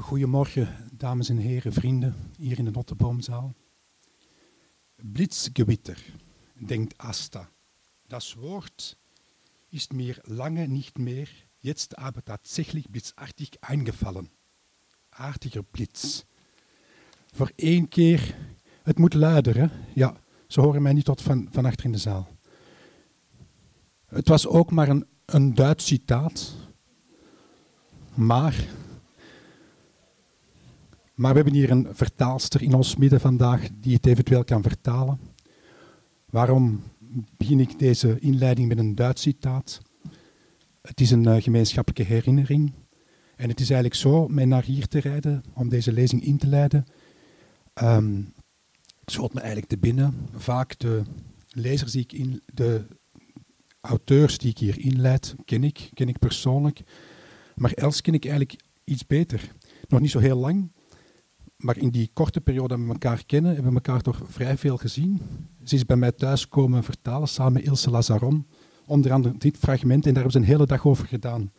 Goedemorgen, dames en heren, vrienden, hier in de Notteboomzaal. Blitzgewitter, denkt Asta. Das Wort ist mir lange nicht mehr, jetzt aber tatsächlich blitzartig eingefallen. Aardiger Blitz. Voor één keer, het moet luider, hè? Ja, ze horen mij niet tot van, van achter in de zaal. Het was ook maar een, een Duits citaat, maar maar we hebben hier een vertaalster in ons midden vandaag die het eventueel kan vertalen. Waarom begin ik deze inleiding met een Duits citaat? Het is een uh, gemeenschappelijke herinnering. En het is eigenlijk zo, mij naar hier te rijden, om deze lezing in te leiden, um, schoot me eigenlijk te binnen. Vaak de lezers die ik in, de auteurs die ik hier inleid, ken ik, ken ik persoonlijk. Maar Els ken ik eigenlijk iets beter. Nog niet zo heel lang, maar in die korte periode dat we elkaar kennen, hebben we elkaar toch vrij veel gezien. Ze is bij mij thuis komen vertalen samen met Ilse Lazaron. Onder andere dit fragment, en daar hebben ze een hele dag over gedaan.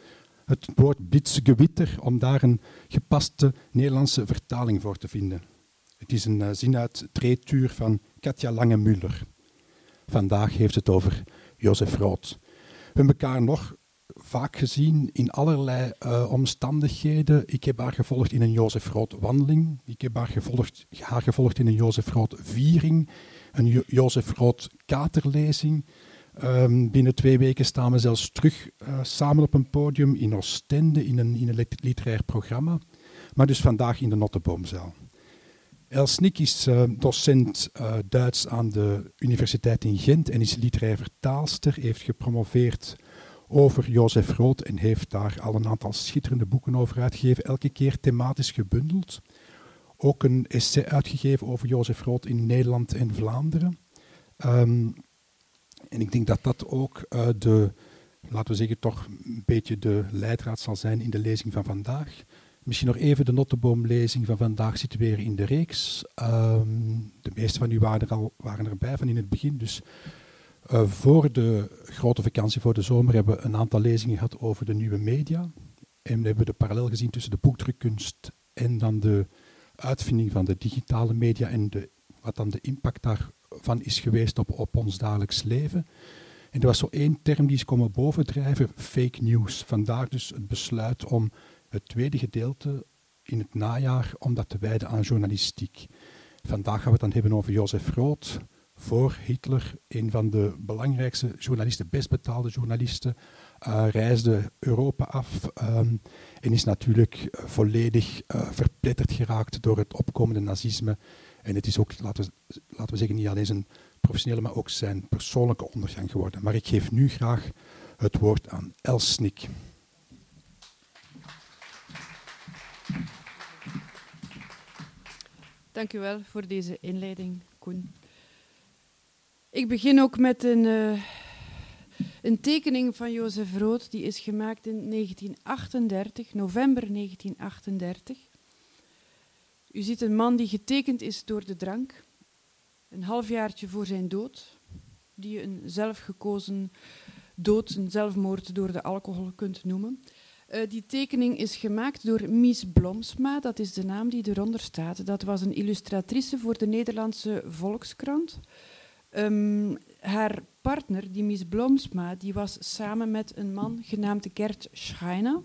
Het woord bitsgewitter, om daar een gepaste Nederlandse vertaling voor te vinden. Het is een uh, zin uit Treetuur van Katja Lange-Muller. Vandaag heeft het over Jozef Rood. We hebben elkaar nog vaak gezien in allerlei uh, omstandigheden. Ik heb haar gevolgd in een Jozef Rood wandeling. Ik heb haar gevolgd, haar gevolgd in een Jozef Rood viering. Een jo Jozef Rood katerlezing. Um, binnen twee weken staan we zelfs terug uh, samen op een podium in Oostende in een, in een literair programma. Maar dus vandaag in de Notteboomzaal. Els Nick is uh, docent Duits aan de Universiteit in Gent en is literair vertaalster. Heeft gepromoveerd over Jozef Rood en heeft daar al een aantal schitterende boeken over uitgegeven, elke keer thematisch gebundeld. Ook een essay uitgegeven over Jozef Rood in Nederland en Vlaanderen. Um, en ik denk dat dat ook uh, de, laten we zeggen, toch een beetje de leidraad zal zijn in de lezing van vandaag. Misschien nog even de notteboomlezing van vandaag situeren in de reeks. Um, de meeste van u waren, er al, waren erbij van in het begin, dus uh, voor de grote vakantie, voor de zomer, hebben we een aantal lezingen gehad over de nieuwe media. En we hebben de parallel gezien tussen de boekdrukkunst en dan de uitvinding van de digitale media en de, wat dan de impact daarvan is geweest op, op ons dagelijks leven. En er was zo één term die is komen bovendrijven, fake news. Vandaar dus het besluit om het tweede gedeelte in het najaar om dat te wijden aan journalistiek. Vandaag gaan we het dan hebben over Jozef Rood, voor Hitler, een van de belangrijkste journalisten, best betaalde journalisten, uh, reisde Europa af um, en is natuurlijk uh, volledig uh, verpletterd geraakt door het opkomende nazisme. En het is ook, laten we, laten we zeggen, niet alleen zijn professionele, maar ook zijn persoonlijke ondergang geworden. Maar ik geef nu graag het woord aan Elsnik. Dank u wel voor deze inleiding, Koen. Ik begin ook met een, uh, een tekening van Jozef Rood, die is gemaakt in 1938, november 1938. U ziet een man die getekend is door de drank, een halfjaartje voor zijn dood, die een zelfgekozen dood, een zelfmoord door de alcohol kunt noemen. Uh, die tekening is gemaakt door Mies Blomsma, dat is de naam die eronder staat. Dat was een illustratrice voor de Nederlandse Volkskrant. Um, haar partner, die Miss Blomsma, die was samen met een man genaamd Gert Schreiner.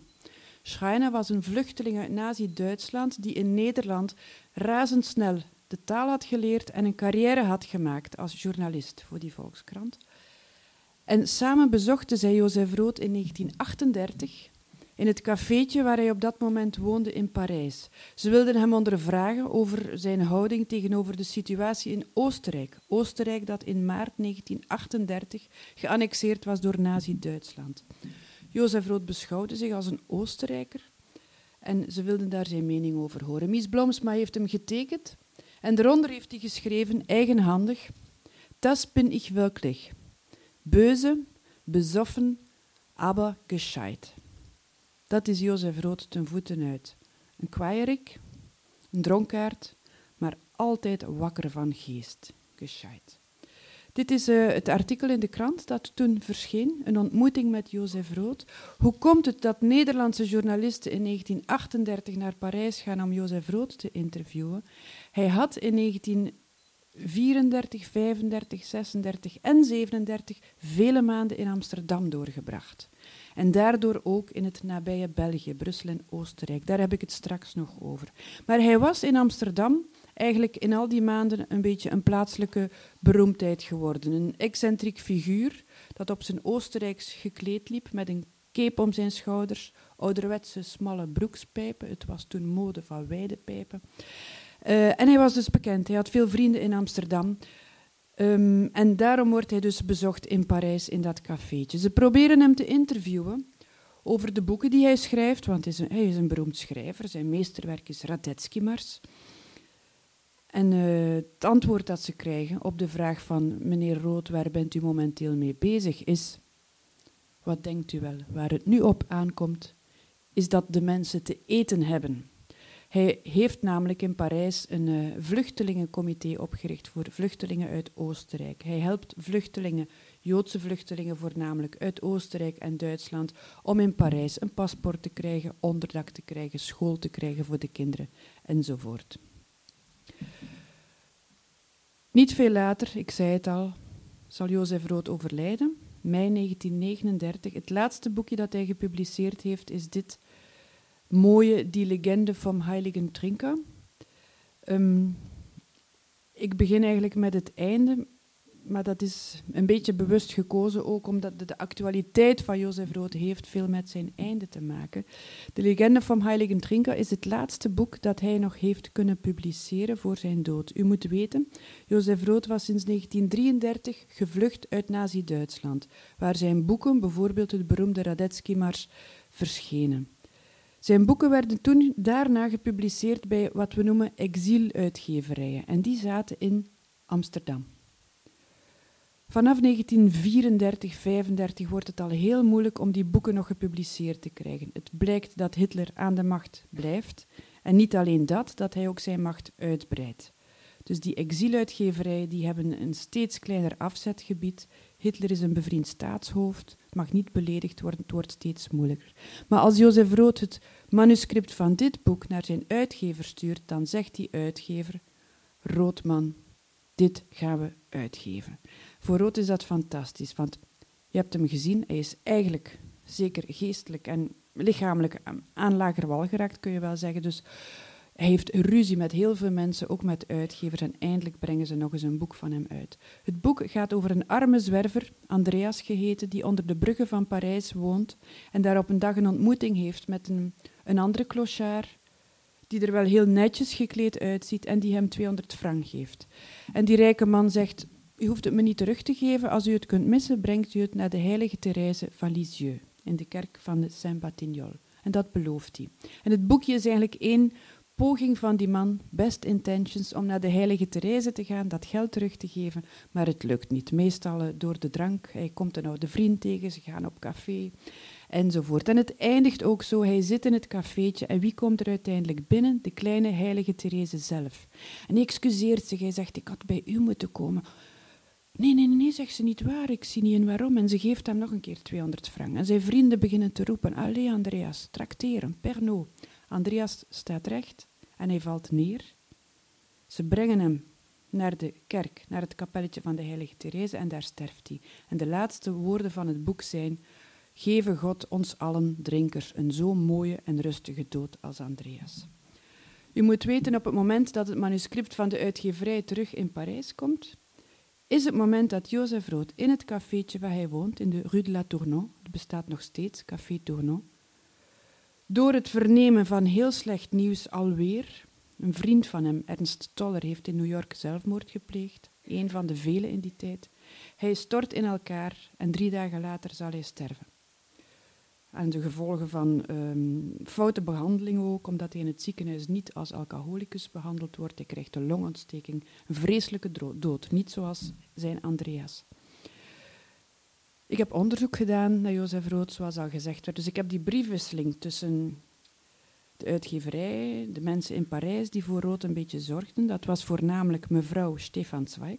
Schreiner was een vluchteling uit Nazi-Duitsland die in Nederland razendsnel de taal had geleerd en een carrière had gemaakt als journalist voor die Volkskrant. En samen bezochten zij Jozef Rood in 1938 in het cafeetje waar hij op dat moment woonde in Parijs. Ze wilden hem ondervragen over zijn houding tegenover de situatie in Oostenrijk. Oostenrijk dat in maart 1938 geannexeerd was door Nazi-Duitsland. Jozef Rood beschouwde zich als een Oostenrijker en ze wilden daar zijn mening over horen. Mies Blomsma heeft hem getekend en daaronder heeft hij geschreven, eigenhandig, Das bin ich wirklich. Böse, besoffen, aber gescheit. Dat is Jozef Rood ten voeten uit. Een kwaaierik, een dronkaard, maar altijd wakker van geest. Gescheit. Dit is uh, het artikel in de krant dat toen verscheen, een ontmoeting met Jozef Rood. Hoe komt het dat Nederlandse journalisten in 1938 naar Parijs gaan om Jozef Rood te interviewen? Hij had in 1934, 35, 36 en 37 vele maanden in Amsterdam doorgebracht. En daardoor ook in het nabije België, Brussel en Oostenrijk. Daar heb ik het straks nog over. Maar hij was in Amsterdam eigenlijk in al die maanden een beetje een plaatselijke beroemdheid geworden. Een excentriek figuur dat op zijn Oostenrijks gekleed liep met een cape om zijn schouders, ouderwetse smalle broekspijpen. Het was toen mode van wijde pijpen. Uh, en hij was dus bekend. Hij had veel vrienden in Amsterdam. Um, en daarom wordt hij dus bezocht in Parijs in dat cafeetje. Ze proberen hem te interviewen over de boeken die hij schrijft, want hij is een, hij is een beroemd schrijver. Zijn meesterwerk is Radetzky-mars. En uh, het antwoord dat ze krijgen op de vraag van meneer Rood, waar bent u momenteel mee bezig, is, wat denkt u wel, waar het nu op aankomt, is dat de mensen te eten hebben. Hij heeft namelijk in Parijs een uh, vluchtelingencomité opgericht voor vluchtelingen uit Oostenrijk. Hij helpt vluchtelingen, Joodse vluchtelingen voornamelijk uit Oostenrijk en Duitsland, om in Parijs een paspoort te krijgen, onderdak te krijgen, school te krijgen voor de kinderen enzovoort. Niet veel later, ik zei het al, zal Jozef Rood overlijden. Mei 1939. Het laatste boekje dat hij gepubliceerd heeft is dit mooie Die Legende vom Heiligen Trinker. Um, ik begin eigenlijk met het einde, maar dat is een beetje bewust gekozen ook omdat de, actualiteit van Jozef Rood heeft veel met zijn einde te maken. De Legende vom Heiligen Trinker is het laatste boek dat hij nog heeft kunnen publiceren voor zijn dood. U moet weten, Jozef Rood was sinds 1933 gevlucht uit Nazi-Duitsland, waar zijn boeken, bijvoorbeeld het beroemde Radetzky-mars, verschenen. Zijn boeken werden toen daarna gepubliceerd bij wat we noemen exiluitgeverijen en die zaten in Amsterdam. Vanaf 1934, 35 wordt het al heel moeilijk om die boeken nog gepubliceerd te krijgen. Het blijkt dat Hitler aan de macht blijft en niet alleen dat, dat hij ook zijn macht uitbreidt. Dus die exiluitgeverijen die hebben een steeds kleiner afzetgebied. Hitler is een bevriend staatshoofd, mag niet beledigd worden, het wordt steeds moeilijker. Maar als Jozef Rood het manuscript van dit boek naar zijn uitgever stuurt, dan zegt die uitgever: Roodman, dit gaan we uitgeven. Voor Rood is dat fantastisch, want je hebt hem gezien, hij is eigenlijk zeker geestelijk en lichamelijk aan lager wal geraakt, kun je wel zeggen. Dus hij heeft ruzie met heel veel mensen, ook met uitgevers, en eindelijk brengen ze nog eens een boek van hem uit. Het boek gaat over een arme zwerver, Andreas geheten, die onder de bruggen van Parijs woont en daar op een dag een ontmoeting heeft met een, een andere clochard, die er wel heel netjes gekleed uitziet en die hem 200 frank geeft. En die rijke man zegt, u hoeft het me niet terug te geven, als u het kunt missen, brengt u het naar de heilige Therese van Lisieux, in de kerk van de Saint-Batignolles. En dat belooft hij. En het boekje is eigenlijk één poging van die man, best intentions, om naar de heilige Therese te gaan, dat geld terug te geven, maar het lukt niet. Meestal eh, door de drank. Hij komt een oude vriend tegen, ze gaan op café enzovoort. En het eindigt ook zo, hij zit in het cafeetje en wie komt er uiteindelijk binnen? De kleine heilige Therese zelf. En hij excuseert zich, hij zegt, ik had bij u moeten komen. Nee, nee, nee, zegt ze niet waar, ik zie niet in waarom. En ze geeft hem nog een keer 200 frank. En zijn vrienden beginnen te roepen, allee Andreas, tracteren, Pernod. Andreas staat recht en hij valt neer. Ze brengen hem naar de kerk, naar het kapelletje van de heilige Therese en daar sterft hij. En de laatste woorden van het boek zijn, geven God ons allen drinkers een zo mooie en rustige dood als Andreas. U moet weten, op het moment dat het manuscript van de uitgeverij terug in Parijs komt, is het moment dat Jozef Rood in het cafeetje waar hij woont, in de Rue de la Tournon, het bestaat nog steeds, Café Tournon, door het vernemen van heel slecht nieuws alweer, een vriend van hem, Ernst Toller, heeft in New York zelfmoord gepleegd, een van de vele in die tijd. Hij stort in elkaar en drie dagen later zal hij sterven. Aan de gevolgen van um, foute behandeling ook, omdat hij in het ziekenhuis niet als alcoholicus behandeld wordt. Hij krijgt een longontsteking, een vreselijke dood, niet zoals zijn Andreas. Ik heb onderzoek gedaan naar Jozef Rood, zoals al gezegd werd. Dus ik heb die briefwisseling tussen de uitgeverij, de mensen in Parijs die voor Rood een beetje zorgden. Dat was voornamelijk mevrouw Stefan Zweig.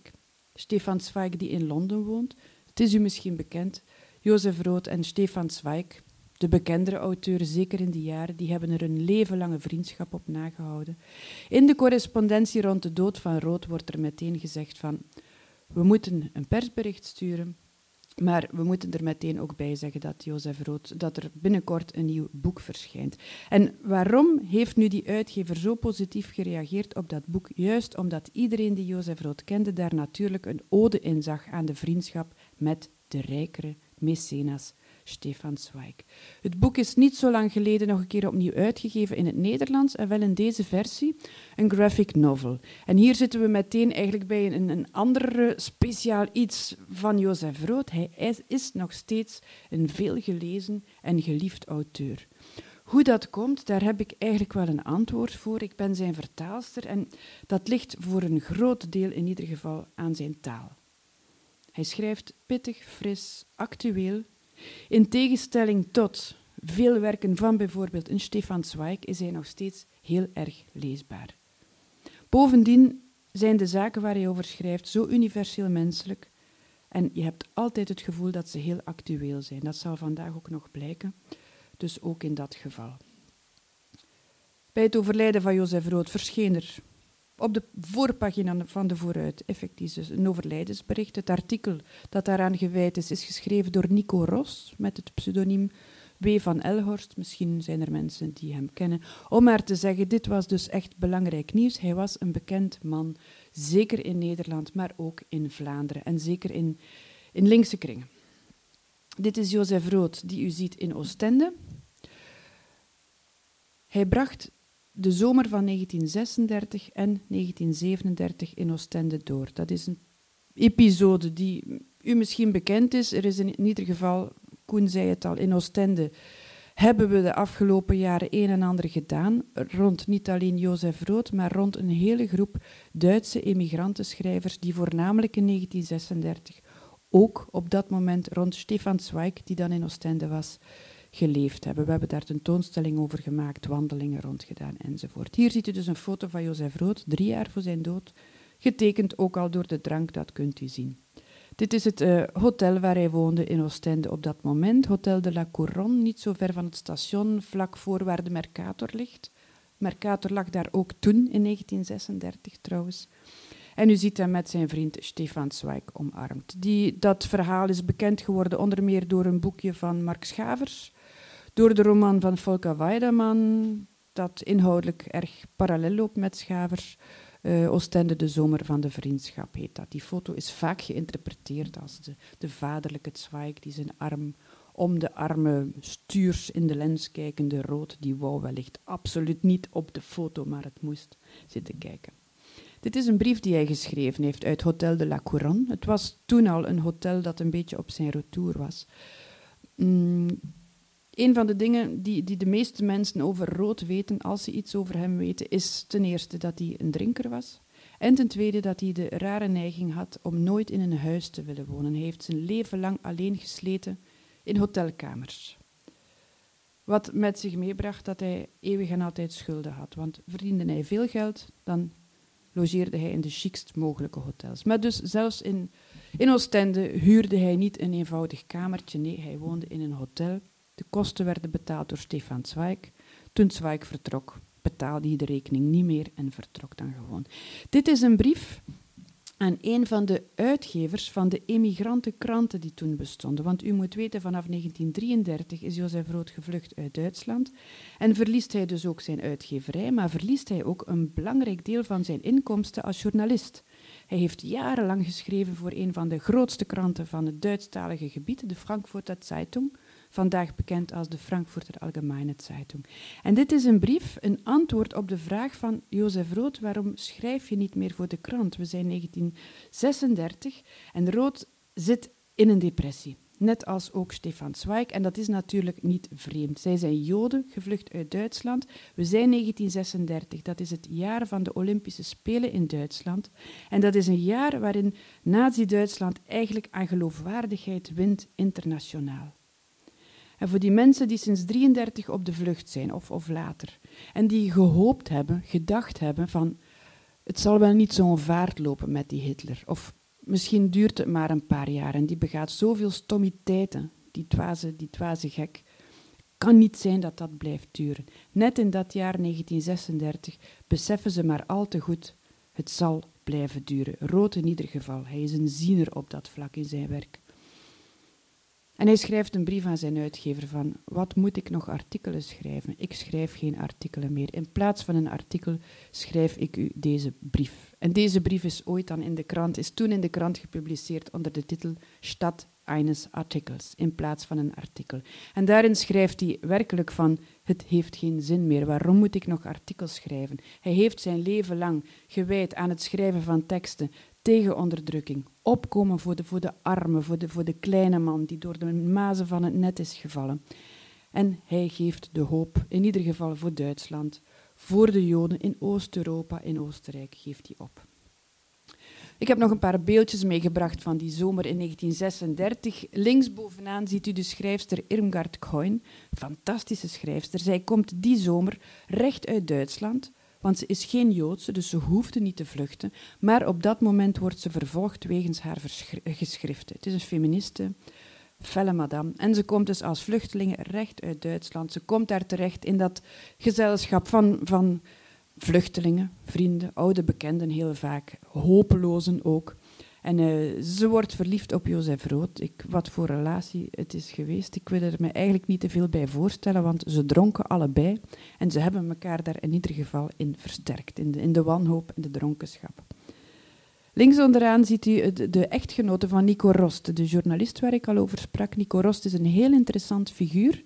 Stefan Zweig die in Londen woont. Het is u misschien bekend. Jozef Rood en Stefan Zweig, de bekendere auteuren, zeker in die jaren, die hebben er een leven lange vriendschap op nagehouden. In de correspondentie rond de dood van Rood wordt er meteen gezegd van we moeten een persbericht sturen maar we moeten er meteen ook bij zeggen dat Jozef Rood, dat er binnenkort een nieuw boek verschijnt. En waarom heeft nu die uitgever zo positief gereageerd op dat boek? Juist omdat iedereen die Jozef Rood kende daar natuurlijk een ode in zag aan de vriendschap met de rijkere mecenas Stefan Zweig. Het boek is niet zo lang geleden nog een keer opnieuw uitgegeven in het Nederlands en wel in deze versie, een graphic novel. En hier zitten we meteen eigenlijk bij een, een ander speciaal iets van Jozef Rood. Hij is, nog steeds een veelgelezen en geliefd auteur. Hoe dat komt, daar heb ik eigenlijk wel een antwoord voor. Ik ben zijn vertaalster en dat ligt voor een groot deel in ieder geval aan zijn taal. Hij schrijft pittig, fris, actueel in tegenstelling tot veel werken van bijvoorbeeld een Stefan Zweig is hij nog steeds heel erg leesbaar. Bovendien zijn de zaken waar hij over schrijft zo universeel menselijk en je hebt altijd het gevoel dat ze heel actueel zijn. Dat zal vandaag ook nog blijken, dus ook in dat geval. Bij het overlijden van Jozef Rood verscheen er op de voorpagina van de Vooruit, effectief dus een overlijdensbericht. Het artikel dat daaraan gewijd is, is geschreven door Nico Ros met het pseudoniem W. van Elhorst. Misschien zijn er mensen die hem kennen. Om maar te zeggen, dit was dus echt belangrijk nieuws. Hij was een bekend man, zeker in Nederland, maar ook in Vlaanderen en zeker in, in linkse kringen. Dit is Jozef Rood, die u ziet in Oostende. Hij bracht de zomer van 1936 en 1937 in Oostende door. Dat is een episode die u misschien bekend is. Er is in ieder geval, Koen zei het al, in Oostende hebben we de afgelopen jaren een en ander gedaan, rond niet alleen Jozef Rood, maar rond een hele groep Duitse emigrantenschrijvers die voornamelijk in 1936 ook op dat moment rond Stefan Zweig, die dan in Oostende was, geleefd hebben. We hebben daar tentoonstelling over gemaakt, wandelingen rondgedaan enzovoort. Hier ziet u dus een foto van Jozef Rood, drie jaar voor zijn dood, getekend ook al door de drank, dat kunt u zien. Dit is het uh, hotel waar hij woonde in Oostende op dat moment, Hotel de la Couronne, niet zo ver van het station, vlak voor waar de Mercator ligt. Mercator lag daar ook toen, in 1936 trouwens. En u ziet hem met zijn vriend Stefan Zweig omarmd. Die, dat verhaal is bekend geworden onder meer door een boekje van Mark Schavers, door de roman van Volker Weideman, dat inhoudelijk erg parallel loopt met Schavers. Uh, Oostende, de zomer van de vriendschap heet dat. Die foto is vaak geïnterpreteerd als de, de vaderlijke Zweig die zijn arm om de arme stuurs in de lens kijkende rood. Die wou wellicht absoluut niet op de foto, maar het moest zitten kijken. Dit is een brief die hij geschreven heeft uit Hotel de la Couronne. Het was toen al een hotel dat een beetje op zijn retour was. Mm, een van de dingen die, die de meeste mensen over Rood weten, als ze iets over hem weten, is ten eerste dat hij een drinker was. En ten tweede dat hij de rare neiging had om nooit in een huis te willen wonen. Hij heeft zijn leven lang alleen gesleten in hotelkamers. Wat met zich meebracht dat hij eeuwig en altijd schulden had. Want verdiende hij veel geld, dan logeerde hij in de chicst mogelijke hotels. Maar dus zelfs in, in Oostende huurde hij niet een eenvoudig kamertje. Nee, hij woonde in een hotel de kosten werden betaald door Stefan Zweig. Toen Zweig vertrok, betaalde hij de rekening niet meer en vertrok dan gewoon. Dit is een brief aan een van de uitgevers van de emigrantenkranten die toen bestonden. Want u moet weten, vanaf 1933 is Jozef Rood gevlucht uit Duitsland en verliest hij dus ook zijn uitgeverij, maar verliest hij ook een belangrijk deel van zijn inkomsten als journalist. Hij heeft jarenlang geschreven voor een van de grootste kranten van het Duitsstalige gebied, de Frankfurter Zeitung, vandaag bekend als de Frankfurter Allgemeine Zeitung. En dit is een brief, een antwoord op de vraag van Jozef Rood, waarom schrijf je niet meer voor de krant? We zijn 1936 en Rood zit in een depressie. Net als ook Stefan Zweig. En dat is natuurlijk niet vreemd. Zij zijn Joden, gevlucht uit Duitsland. We zijn 1936, dat is het jaar van de Olympische Spelen in Duitsland. En dat is een jaar waarin Nazi-Duitsland eigenlijk aan geloofwaardigheid wint internationaal. En voor die mensen die sinds 33 op de vlucht zijn, of, of later, en die gehoopt hebben, gedacht hebben van, het zal wel niet zo'n vaart lopen met die Hitler. Of Misschien duurt het maar een paar jaar en die begaat zoveel stommiteiten, die dwaze, die dwaze gek. Kan niet zijn dat dat blijft duren. Net in dat jaar 1936 beseffen ze maar al te goed, het zal blijven duren. Rood in ieder geval, hij is een ziener op dat vlak in zijn werk. En hij schrijft een brief aan zijn uitgever van, wat moet ik nog artikelen schrijven? Ik schrijf geen artikelen meer. In plaats van een artikel schrijf ik u deze brief. En deze brief is ooit dan in de krant, is toen in de krant gepubliceerd onder de titel Stad eines Artikels, in plaats van een artikel. En daarin schrijft hij werkelijk van, het heeft geen zin meer, waarom moet ik nog artikels schrijven? Hij heeft zijn leven lang gewijd aan het schrijven van teksten tegen onderdrukking, opkomen voor de, voor de armen, voor de, voor de kleine man die door de mazen van het net is gevallen. En hij geeft de hoop, in ieder geval voor Duitsland, voor de Joden in Oost-Europa, in Oostenrijk, geeft hij op. Ik heb nog een paar beeldjes meegebracht van die zomer in 1936. Linksbovenaan ziet u de schrijfster Irmgard Coin, fantastische schrijfster. Zij komt die zomer recht uit Duitsland, want ze is geen Joodse, dus ze hoefde niet te vluchten. Maar op dat moment wordt ze vervolgd wegens haar geschriften. Het is een feministe, felle madame. En ze komt dus als vluchteling recht uit Duitsland. Ze komt daar terecht in dat gezelschap van, van vluchtelingen, vrienden, oude bekenden heel vaak, hopelozen ook. En uh, ze wordt verliefd op Jozef Rood. Ik, wat voor relatie het is geweest, ik wil er me eigenlijk niet te veel bij voorstellen, want ze dronken allebei en ze hebben elkaar daar in ieder geval in versterkt, in de, wanhoop en de dronkenschap. Links onderaan ziet u de, de echtgenote van Nico Rost, de journalist waar ik al over sprak. Nico Rost is een heel interessant figuur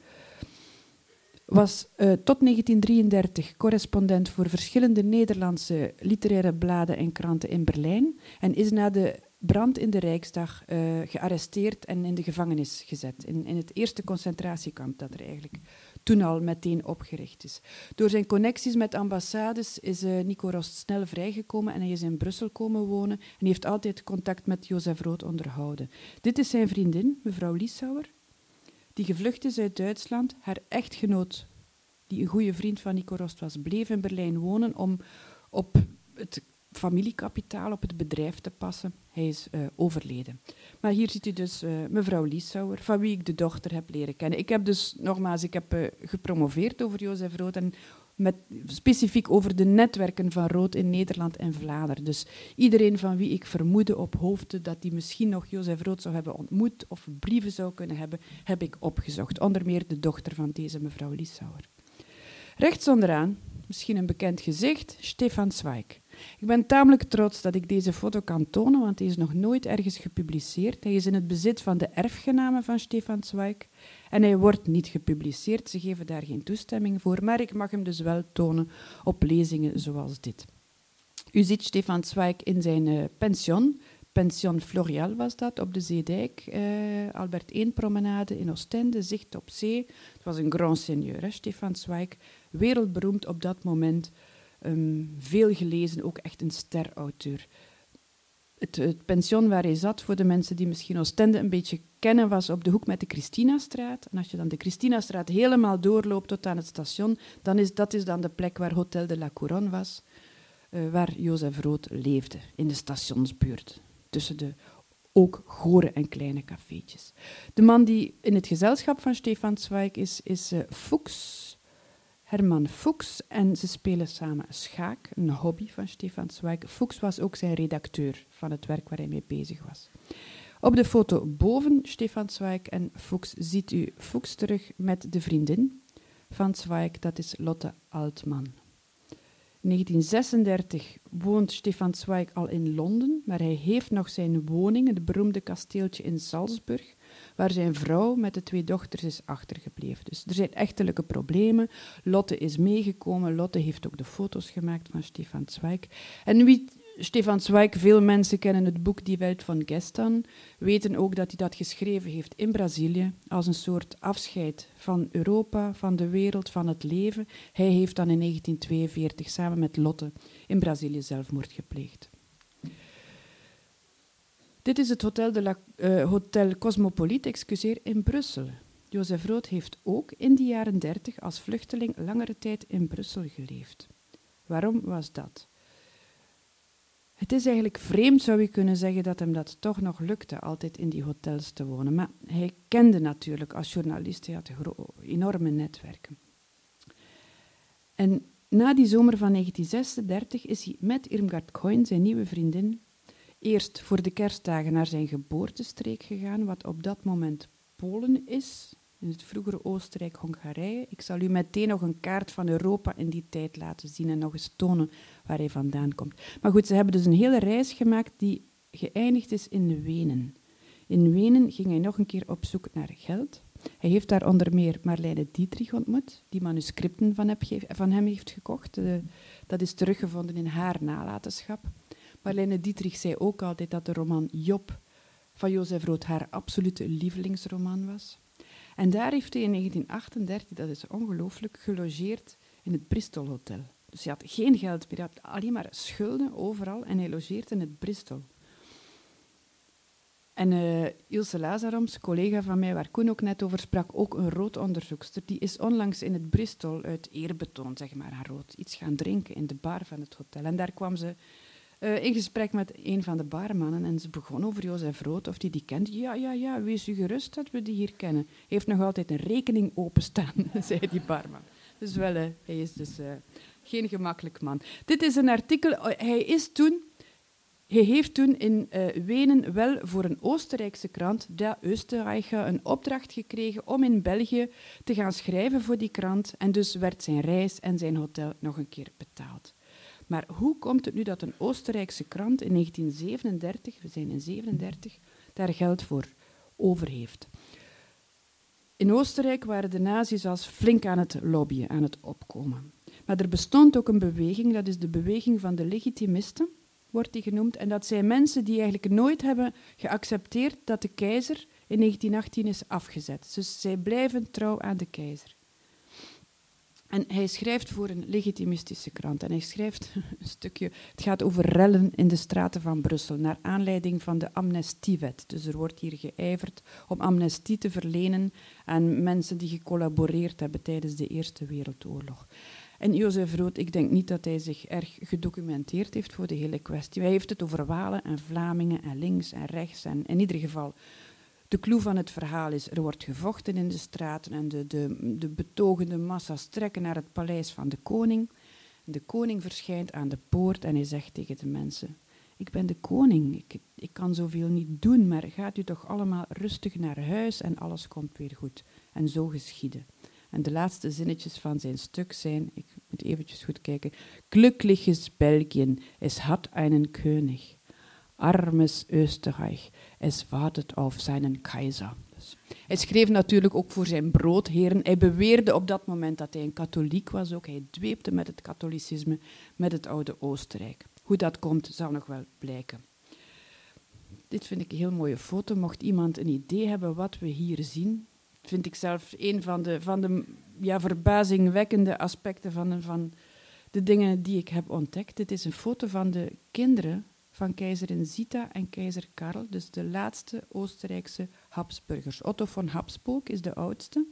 was uh, tot 1933 correspondent voor verschillende Nederlandse literaire bladen en kranten in Berlijn en is na de brand in de Rijksdag uh, gearresteerd en in de gevangenis gezet. In, in het eerste concentratiekamp dat er eigenlijk toen al meteen opgericht is. Door zijn connecties met ambassades is uh, Nico Rost snel vrijgekomen en hij is in Brussel komen wonen en heeft altijd contact met Jozef Rood onderhouden. Dit is zijn vriendin, mevrouw Liesauer, die gevlucht is uit Duitsland. Haar echtgenoot, die een goede vriend van Nico Rost was, bleef in Berlijn wonen om op het familiekapitaal, op het bedrijf te passen. Hij is uh, overleden. Maar hier ziet u dus uh, mevrouw Liesauer, van wie ik de dochter heb leren kennen. Ik heb dus, nogmaals, ik heb uh, gepromoveerd over Jozef Rood en met, specifiek over de netwerken van rood in Nederland en Vlaanderen. Dus iedereen van wie ik vermoedde op hoofden dat hij misschien nog Jozef Rood zou hebben ontmoet of brieven zou kunnen hebben, heb ik opgezocht. Onder meer de dochter van deze mevrouw Liesauer. Rechts onderaan, misschien een bekend gezicht, Stefan Zweig. Ik ben tamelijk trots dat ik deze foto kan tonen, want hij is nog nooit ergens gepubliceerd. Hij is in het bezit van de erfgenamen van Stefan Zweig. En hij wordt niet gepubliceerd, ze geven daar geen toestemming voor, maar ik mag hem dus wel tonen op lezingen zoals dit. U ziet Stefan Zweig in zijn uh, pension, pension Florial was dat, op de Zeedijk, uh, Albert 1 promenade in Oostende, zicht op zee. Het was een grand seigneur, Stefan Zweig, wereldberoemd op dat moment, um, veel gelezen, ook echt een sterauteur het, pension waar hij zat, voor de mensen die misschien Oostende een beetje kennen, was op de hoek met de Christinastraat. En als je dan de Christinastraat helemaal doorloopt tot aan het station, dan is dat is dan de plek waar Hotel de la Couronne was, uh, waar Jozef Rood leefde, in de stationsbuurt, tussen de ook gore en kleine cafeetjes. De man die in het gezelschap van Stefan Zweig is, is uh, Fuchs, Herman Fuchs en ze spelen samen schaak, een hobby van Stefan Zweig. Fuchs was ook zijn redacteur van het werk waar hij mee bezig was. Op de foto boven Stefan Zweig en Fuchs ziet u Fuchs terug met de vriendin van Zweig, dat is Lotte Altman. In 1936 woont Stefan Zweig al in Londen, maar hij heeft nog zijn woning, het beroemde kasteeltje in Salzburg, waar zijn vrouw met de twee dochters is achtergebleven. Dus er zijn echtelijke problemen. Lotte is meegekomen. Lotte heeft ook de foto's gemaakt van Stefan Zweig. En wie Stefan Zweig, veel mensen kennen het boek Die Welt van Gestan, weten ook dat hij dat geschreven heeft in Brazilië, als een soort afscheid van Europa, van de wereld, van het leven. Hij heeft dan in 1942 samen met Lotte in Brazilië zelfmoord gepleegd. Dit is het Hotel, de uh, Hotel Cosmopolite excuseer, in Brussel. Jozef Rood heeft ook in de jaren dertig als vluchteling langere tijd in Brussel geleefd. Waarom was dat? Het is eigenlijk vreemd, zou je kunnen zeggen, dat hem dat toch nog lukte, altijd in die hotels te wonen. Maar hij kende natuurlijk als journalist, hij had enorme netwerken. En na die zomer van 1936 is hij met Irmgard Coin, zijn nieuwe vriendin, eerst voor de kerstdagen naar zijn geboortestreek gegaan, wat op dat moment Polen is, in het vroegere Oostenrijk-Hongarije. Ik zal u meteen nog een kaart van Europa in die tijd laten zien en nog eens tonen waar hij vandaan komt. Maar goed, ze hebben dus een hele reis gemaakt die geëindigd is in Wenen. In Wenen ging hij nog een keer op zoek naar geld. Hij heeft daar onder meer Marlene Dietrich ontmoet, die manuscripten van, van hem heeft gekocht. dat is teruggevonden in haar nalatenschap. Marlene Dietrich zei ook altijd dat de roman Job van Jozef Rood haar absolute lievelingsroman was. En daar heeft hij in 1938, dat is ongelooflijk, gelogeerd in het Bristol Hotel. Dus hij had geen geld meer, hij had alleen maar schulden overal en hij logeert in het Bristol. En uh, Ilse Lazaroms, collega van mij, waar Koen ook net over sprak, ook een rood onderzoekster, die is onlangs in het Bristol uit eerbetoon, zeg maar, aan rood, iets gaan drinken in de bar van het hotel. En daar kwam ze uh, in gesprek met een van de barmannen en ze begon over Jozef Rood, of die die kent. Ja, ja, ja, wees u gerust dat we die hier kennen. Heeft nog altijd een rekening openstaan, zei die barman. Dus wel, hij is dus uh, geen gemakkelijk man. Dit is een artikel, hij is toen... Hij heeft toen in Wenen wel voor een Oostenrijkse krant, De Österreicher, een opdracht gekregen om in België te gaan schrijven voor die krant. En dus werd zijn reis en zijn hotel nog een keer betaald. Maar hoe komt het nu dat een Oostenrijkse krant in 1937, we zijn in 37, daar geld voor over heeft? In Oostenrijk waren de nazi's als flink aan het lobbyen, aan het opkomen. Maar er bestond ook een beweging, dat is de beweging van de legitimisten, wordt die genoemd. En dat zijn mensen die eigenlijk nooit hebben geaccepteerd dat de keizer in 1918 is afgezet. Dus zij blijven trouw aan de keizer. En hij schrijft voor een legitimistische krant. En hij schrijft een stukje. Het gaat over rellen in de straten van Brussel. Naar aanleiding van de amnestiewet. Dus er wordt hier geijverd om amnestie te verlenen aan mensen die gecollaboreerd hebben tijdens de Eerste Wereldoorlog. En Jozef Rood, ik denk niet dat hij zich erg gedocumenteerd heeft voor de hele kwestie. Hij heeft het over Walen en Vlamingen en links en rechts. En in ieder geval de clue van het verhaal is, er wordt gevochten in de straten en de, de, de betogende massa's trekken naar het paleis van de koning. De koning verschijnt aan de poort en hij zegt tegen de mensen, ik ben de koning, ik, ik kan zoveel niet doen, maar gaat u toch allemaal rustig naar huis en alles komt weer goed. En zo geschiedde. En de laatste zinnetjes van zijn stuk zijn, ik moet eventjes goed kijken, Glückliches Belgien, es hat einen König armes Österreich, es wartet auf seinen. Dus hij schreef natuurlijk ook voor zijn broodheren. Hij beweerde op dat moment dat hij een katholiek was ook. Hij dweepte met het katholicisme, met het oude Oostenrijk. Hoe dat komt, zal nog wel blijken. Dit vind ik een heel mooie foto. Mocht iemand een idee hebben wat we hier zien, vind ik zelf een van de, van de ja, verbazingwekkende aspecten van, van de dingen die ik heb ontdekt. Dit is een foto van de kinderen van keizerin Zita en keizer Karl, dus de laatste Oostenrijkse Habsburgers. Otto von Habsburg is de oudste,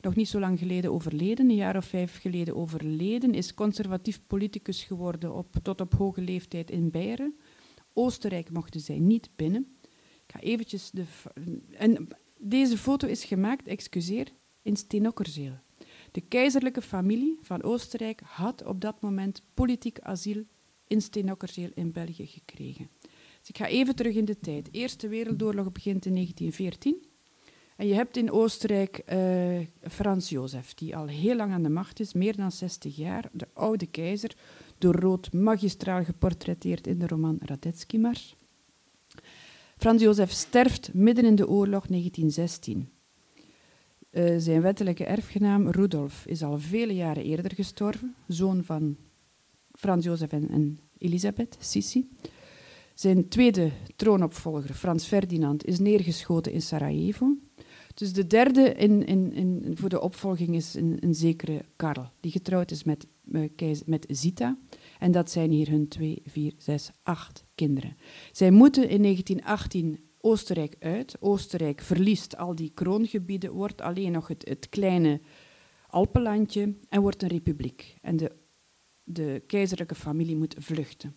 nog niet zo lang geleden overleden, een jaar of vijf geleden overleden, is conservatief politicus geworden op, tot op hoge leeftijd in Beieren. Oostenrijk mochten zij niet binnen. Ik ga eventjes de... En deze foto is gemaakt, excuseer, in Steenokkerzeel. De keizerlijke familie van Oostenrijk had op dat moment politiek asiel in Steenokkerzeel in België gekregen. Dus ik ga even terug in de tijd. De Eerste Wereldoorlog begint in 1914. En je hebt in Oostenrijk uh, Frans Jozef, die al heel lang aan de macht is, meer dan 60 jaar, de oude keizer, door Rood magistraal geportretteerd in de roman Radetzky-mars. Frans Jozef sterft midden in de oorlog 1916. Uh, zijn wettelijke erfgenaam Rudolf is al vele jaren eerder gestorven, zoon van Frans Jozef en, Elisabeth, Sissi. Zijn tweede troonopvolger, Frans Ferdinand, is neergeschoten in Sarajevo. Dus de derde in, in, voor de opvolging is een, zekere Karl, die getrouwd is met, uh, met Zita. En dat zijn hier hun twee, vier, zes, acht kinderen. Zij moeten in 1918 Oostenrijk uit. Oostenrijk verliest al die kroongebieden, wordt alleen nog het, het kleine Alpenlandje en wordt een republiek. En de de keizerlijke familie moet vluchten.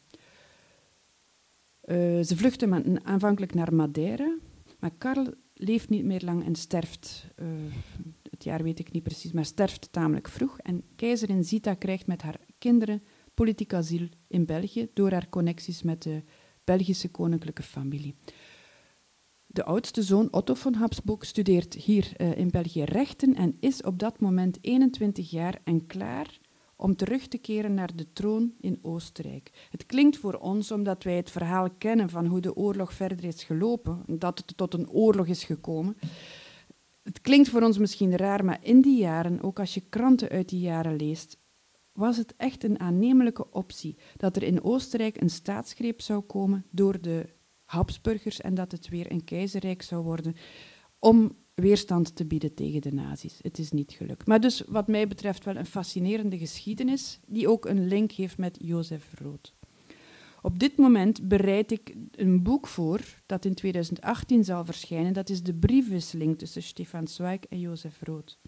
Uh, ze vluchten aanvankelijk naar Madeira, maar Karl leeft niet meer lang en sterft. Uh, het jaar weet ik niet precies, maar sterft tamelijk vroeg. En keizerin Zita krijgt met haar kinderen politiek asiel in België door haar connecties met de Belgische koninklijke familie. De oudste zoon Otto van Habsburg studeert hier uh, in België rechten en is op dat moment 21 jaar en klaar om terug te keren naar de troon in Oostenrijk. Het klinkt voor ons, omdat wij het verhaal kennen van hoe de oorlog verder is gelopen, dat het tot een oorlog is gekomen. Het klinkt voor ons misschien raar, maar in die jaren, ook als je kranten uit die jaren leest, was het echt een aannemelijke optie dat er in Oostenrijk een staatsgreep zou komen door de Habsburgers en dat het weer een keizerrijk zou worden om weerstand te bieden tegen de nazi's. Het is niet gelukt. Maar dus wat mij betreft wel een fascinerende geschiedenis die ook een link heeft met Jozef Rood. Op dit moment bereid ik een boek voor dat in 2018 zal verschijnen. Dat is de briefwisseling tussen Stefan Zweig en Jozef Rood.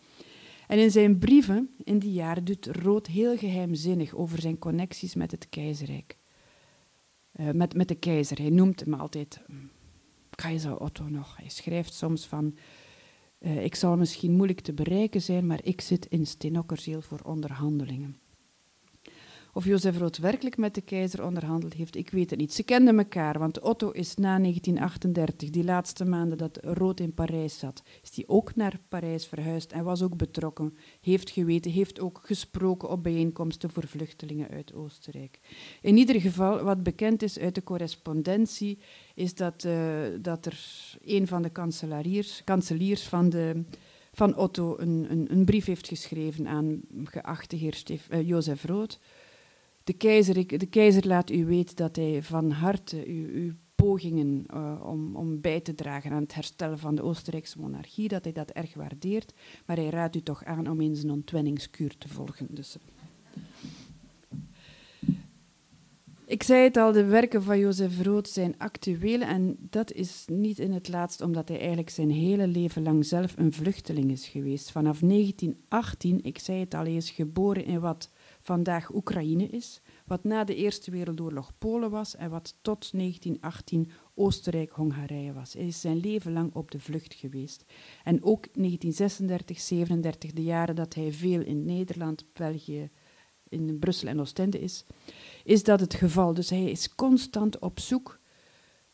En in zijn brieven in die jaren doet Rood heel geheimzinnig over zijn connecties met het keizerrijk. Uh, met, met de keizer. Hij noemt hem altijd mm, keizer Otto nog. Hij schrijft soms van uh, ik zal misschien moeilijk te bereiken zijn, maar ik zit in Stenokkerzeel voor onderhandelingen. Of Jozef Rood werkelijk met de keizer onderhandeld heeft, ik weet het niet. Ze kenden elkaar, want Otto is na 1938, die laatste maanden dat Rood in Parijs zat, is hij ook naar Parijs verhuisd en was ook betrokken, heeft geweten, heeft ook gesproken op bijeenkomsten voor vluchtelingen uit Oostenrijk. In ieder geval, wat bekend is uit de correspondentie, is dat, uh, dat er een van de kanseliers, kanseliers van de van Otto een, een, een, brief heeft geschreven aan geachte heer Stef, uh, Jozef Rood, de keizer, de keizer laat u weten dat hij van harte uw, uw pogingen uh, om, om bij te dragen aan het herstellen van de Oostenrijkse monarchie, dat hij dat erg waardeert, maar hij raadt u toch aan om eens een ontwenningskuur te volgen. Dus, ik zei het al, de werken van Jozef Rood zijn actueel en dat is niet in het laatst omdat hij eigenlijk zijn hele leven lang zelf een vluchteling is geweest. Vanaf 1918, ik zei het al, hij is geboren in wat vandaag Oekraïne is, wat na de Eerste Wereldoorlog Polen was en wat tot 1918 Oostenrijk-Hongarije was. Hij is zijn leven lang op de vlucht geweest. En ook 1936, 37, de jaren dat hij veel in Nederland, België, in Brussel en Oostende is, is dat het geval. Dus hij is constant op zoek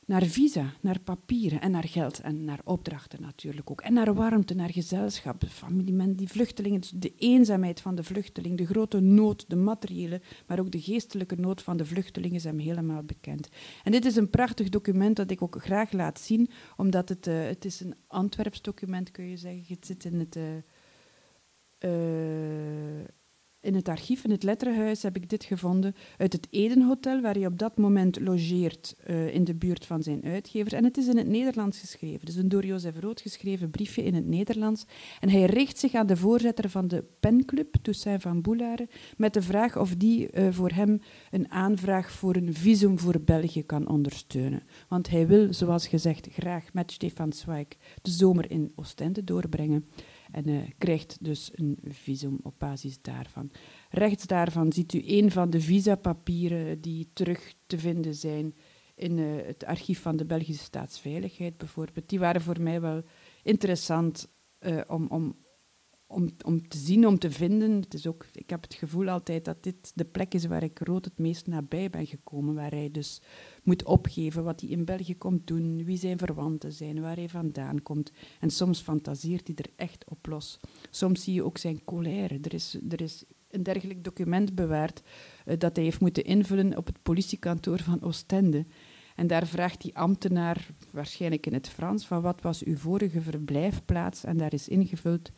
naar visa, naar papieren en naar geld en naar opdrachten natuurlijk ook. En naar warmte, naar gezelschap, familie, die vluchtelingen, de eenzaamheid van de vluchteling, de grote nood, de materiële, maar ook de geestelijke nood van de vluchtelingen is hem helemaal bekend. En dit is een prachtig document dat ik ook graag laat zien, omdat het, uh, het is een Antwerps document, kun je zeggen. Het zit in het... Uh, uh, in het archief, in het letterhuis, heb ik dit gevonden uit het Edenhotel, waar hij op dat moment logeert uh, in de buurt van zijn uitgever. En het is in het Nederlands geschreven. Dus een door Jozef Rood geschreven briefje in het Nederlands. En hij richt zich aan de voorzitter van de penclub, Toussaint van Boulare, met de vraag of die uh, voor hem een aanvraag voor een visum voor België kan ondersteunen. Want hij wil, zoals gezegd, graag met Stefan Zweig de zomer in Oostende doorbrengen en uh, krijgt dus een visum op basis daarvan. Rechts daarvan ziet u een van de visapapieren die terug te vinden zijn in uh, het archief van de Belgische Staatsveiligheid bijvoorbeeld. Die waren voor mij wel interessant uh, om, om, om, om te zien, om te vinden. Het is ook, ik heb het gevoel altijd dat dit de plek is waar ik rood het meest nabij ben gekomen, waar hij dus moet opgeven wat hij in België komt doen, wie zijn verwanten zijn, waar hij vandaan komt. En soms fantaseert hij er echt op los. Soms zie je ook zijn colère. Er is, er is een dergelijk document bewaard uh, dat hij heeft moeten invullen op het politiekantoor van Oostende. En daar vraagt die ambtenaar, waarschijnlijk in het Frans, van wat was uw vorige verblijfplaats? En daar is ingevuld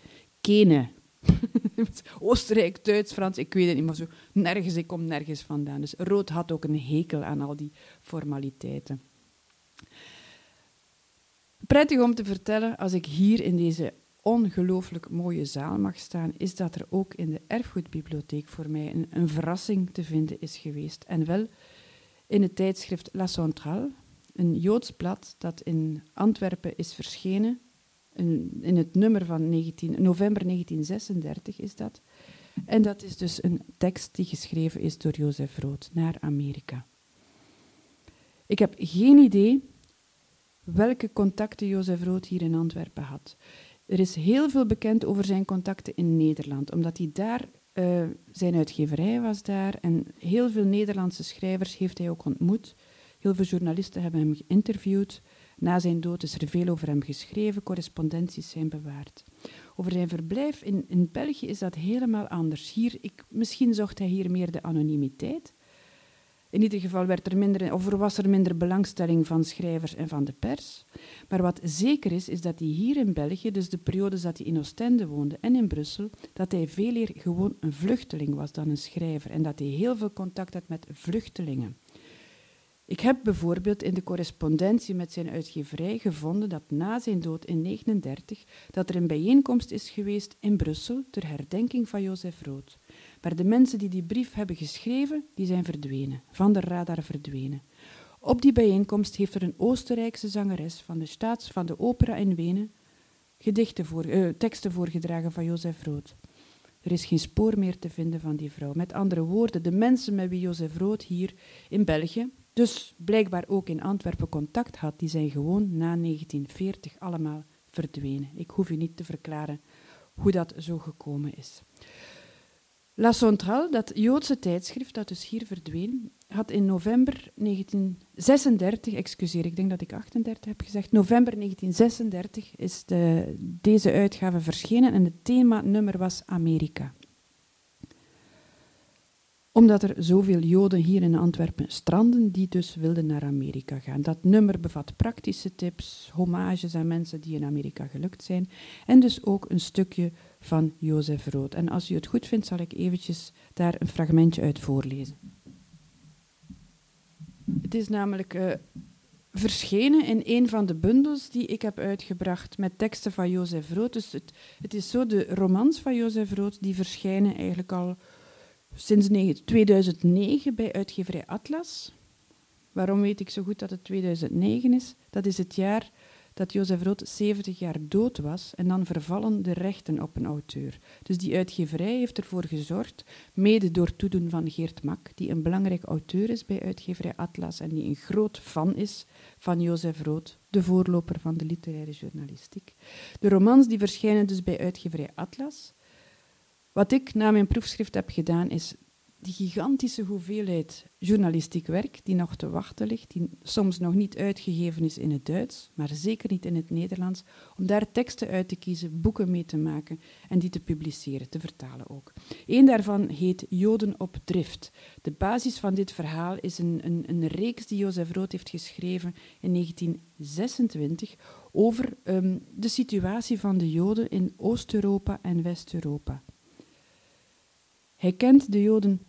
Oostenrijk, Duits, Frans, ik weet het niet, maar zo nergens, ik kom nergens vandaan. Dus Rood had ook een hekel aan al die formaliteiten. Prettig om te vertellen, als ik hier in deze ongelooflijk mooie zaal mag staan, is dat er ook in de erfgoedbibliotheek voor mij een, een verrassing te vinden is geweest. En wel in het tijdschrift La Centrale, een Joods blad dat in Antwerpen is verschenen in het nummer van 19, november 1936 is dat. En dat is dus een tekst die geschreven is door Jozef Rood naar Amerika. Ik heb geen idee welke contacten Jozef Rood hier in Antwerpen had. Er is heel veel bekend over zijn contacten in Nederland, omdat hij daar, uh, zijn uitgeverij was daar en heel veel Nederlandse schrijvers heeft hij ook ontmoet. Heel veel journalisten hebben hem geïnterviewd. Na zijn dood is er veel over hem geschreven, correspondenties zijn bewaard. Over zijn verblijf in, in België is dat helemaal anders. Hier, ik, misschien zocht hij hier meer de anonimiteit. In ieder geval werd er minder, of was er minder belangstelling van schrijvers en van de pers. Maar wat zeker is, is dat hij hier in België, dus de periodes dat hij in Oostende woonde en in Brussel, dat hij veel meer gewoon een vluchteling was dan een schrijver. En dat hij heel veel contact had met vluchtelingen. Ik heb bijvoorbeeld in de correspondentie met zijn uitgeverij gevonden dat na zijn dood in 1939 dat er een bijeenkomst is geweest in Brussel ter herdenking van Jozef Rood. Maar de mensen die die brief hebben geschreven, die zijn verdwenen, van de radar verdwenen. Op die bijeenkomst heeft er een Oostenrijkse zangeres van de staats van de opera in Wenen gedichten voor, uh, teksten voorgedragen van Jozef Rood. Er is geen spoor meer te vinden van die vrouw. Met andere woorden, de mensen met wie Jozef Rood hier in België, dus blijkbaar ook in Antwerpen contact had, die zijn gewoon na 1940 allemaal verdwenen. Ik hoef u niet te verklaren hoe dat zo gekomen is. La Centrale, dat Joodse tijdschrift dat dus hier verdween, had in november 1936, excuseer, ik denk dat ik 38 heb gezegd, november 1936 is de, deze uitgave verschenen en het thema-nummer was Amerika omdat er zoveel Joden hier in Antwerpen stranden, die dus wilden naar Amerika gaan. Dat nummer bevat praktische tips, hommages aan mensen die in Amerika gelukt zijn en dus ook een stukje van Jozef Rood. En als u het goed vindt, zal ik eventjes daar een fragmentje uit voorlezen. Het is namelijk uh, verschenen in een van de bundels die ik heb uitgebracht met teksten van Jozef Rood. Dus het, het is zo de romans van Jozef Rood die verschijnen eigenlijk al sinds 2009 bij uitgeverij Atlas. Waarom weet ik zo goed dat het 2009 is? Dat is het jaar dat Jozef Rood 70 jaar dood was en dan vervallen de rechten op een auteur. Dus die uitgeverij heeft ervoor gezorgd, mede door toedoen van Geert Mak, die een belangrijk auteur is bij uitgeverij Atlas en die een groot fan is van Jozef Rood, de voorloper van de literaire journalistiek. De romans die verschijnen dus bij uitgeverij Atlas. Wat ik na mijn proefschrift heb gedaan, is die gigantische hoeveelheid journalistiek werk die nog te wachten ligt, die soms nog niet uitgegeven is in het Duits, maar zeker niet in het Nederlands, om daar teksten uit te kiezen, boeken mee te maken en die te publiceren, te vertalen ook. Eén daarvan heet Joden op drift. De basis van dit verhaal is een, een, een reeks die Jozef Rood heeft geschreven in 1926 over um, de situatie van de Joden in Oost-Europa en West-Europa. Hij kent de Joden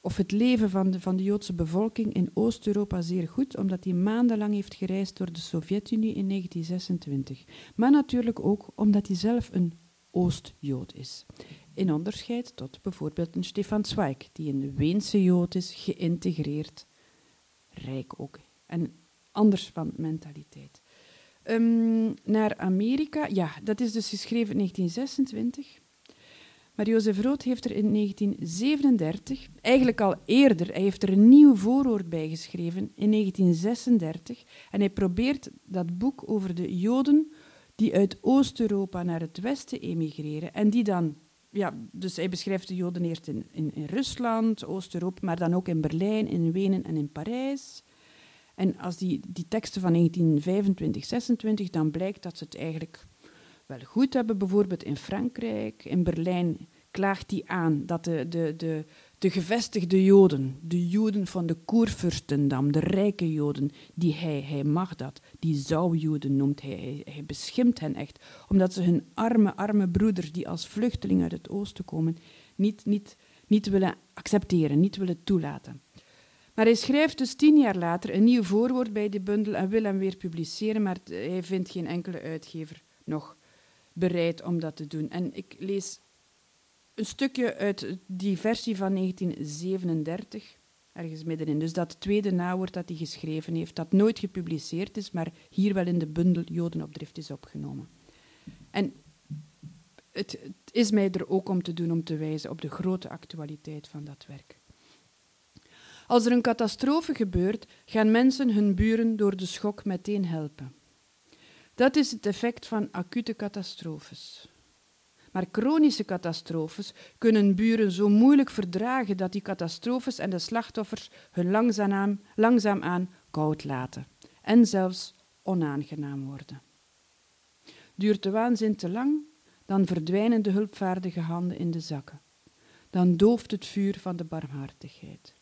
of het leven van de, van de Joodse bevolking in Oost-Europa zeer goed, omdat hij maandenlang heeft gereisd door de Sovjet-Unie in 1926. Maar natuurlijk ook omdat hij zelf een Oost-Jood is. In onderscheid tot bijvoorbeeld een Stefan Zweig, die een Weense Jood is, geïntegreerd, rijk ook en anders van mentaliteit. Um, naar Amerika, ja, dat is dus geschreven in 1926. Maar Jozef Rood heeft er in 1937, eigenlijk al eerder, hij heeft er een nieuw voorwoord bij geschreven in 1936. En hij probeert dat boek over de Joden die uit Oost-Europa naar het Westen emigreren en die dan ja, dus hij beschrijft de Joden eerst in, in, in Rusland, Oost-Europa, maar dan ook in Berlijn, in Wenen en in Parijs. En als die, die teksten van 1925, 26, dan blijkt dat ze het eigenlijk wel goed hebben. Bijvoorbeeld in Frankrijk, in Berlijn klaagt hij aan dat de, de, de, de gevestigde Joden, de Joden van de Koerfurstendam, de rijke Joden, die hij, hij mag dat, die zou-Joden noemt hij, hij, hij beschimt hen echt, omdat ze hun arme, arme broeders die als vluchteling uit het oosten komen, niet, niet, niet willen accepteren, niet willen toelaten. Maar hij schrijft dus tien jaar later een nieuw voorwoord bij die bundel en wil hem weer publiceren, maar hij vindt geen enkele uitgever nog bereid om dat te doen. En ik lees een stukje uit die versie van 1937, ergens middenin. Dus dat tweede nawoord dat hij geschreven heeft, dat nooit gepubliceerd is, maar hier wel in de bundel Joden op drift is opgenomen. En het, het is mij er ook om te doen om te wijzen op de grote actualiteit van dat werk. Als er een catastrofe gebeurt, gaan mensen hun buren door de schok meteen helpen. Dat is het effect van acute catastrofes. Maar chronische catastrofes kunnen buren zo moeilijk verdragen dat die catastrofes en de slachtoffers hun langzaamaan, langzaamaan koud laten en zelfs onaangenaam worden. Duurt de waanzin te lang, dan verdwijnen de hulpvaardige handen in de zakken. Dan dooft het vuur van de barmhartigheid.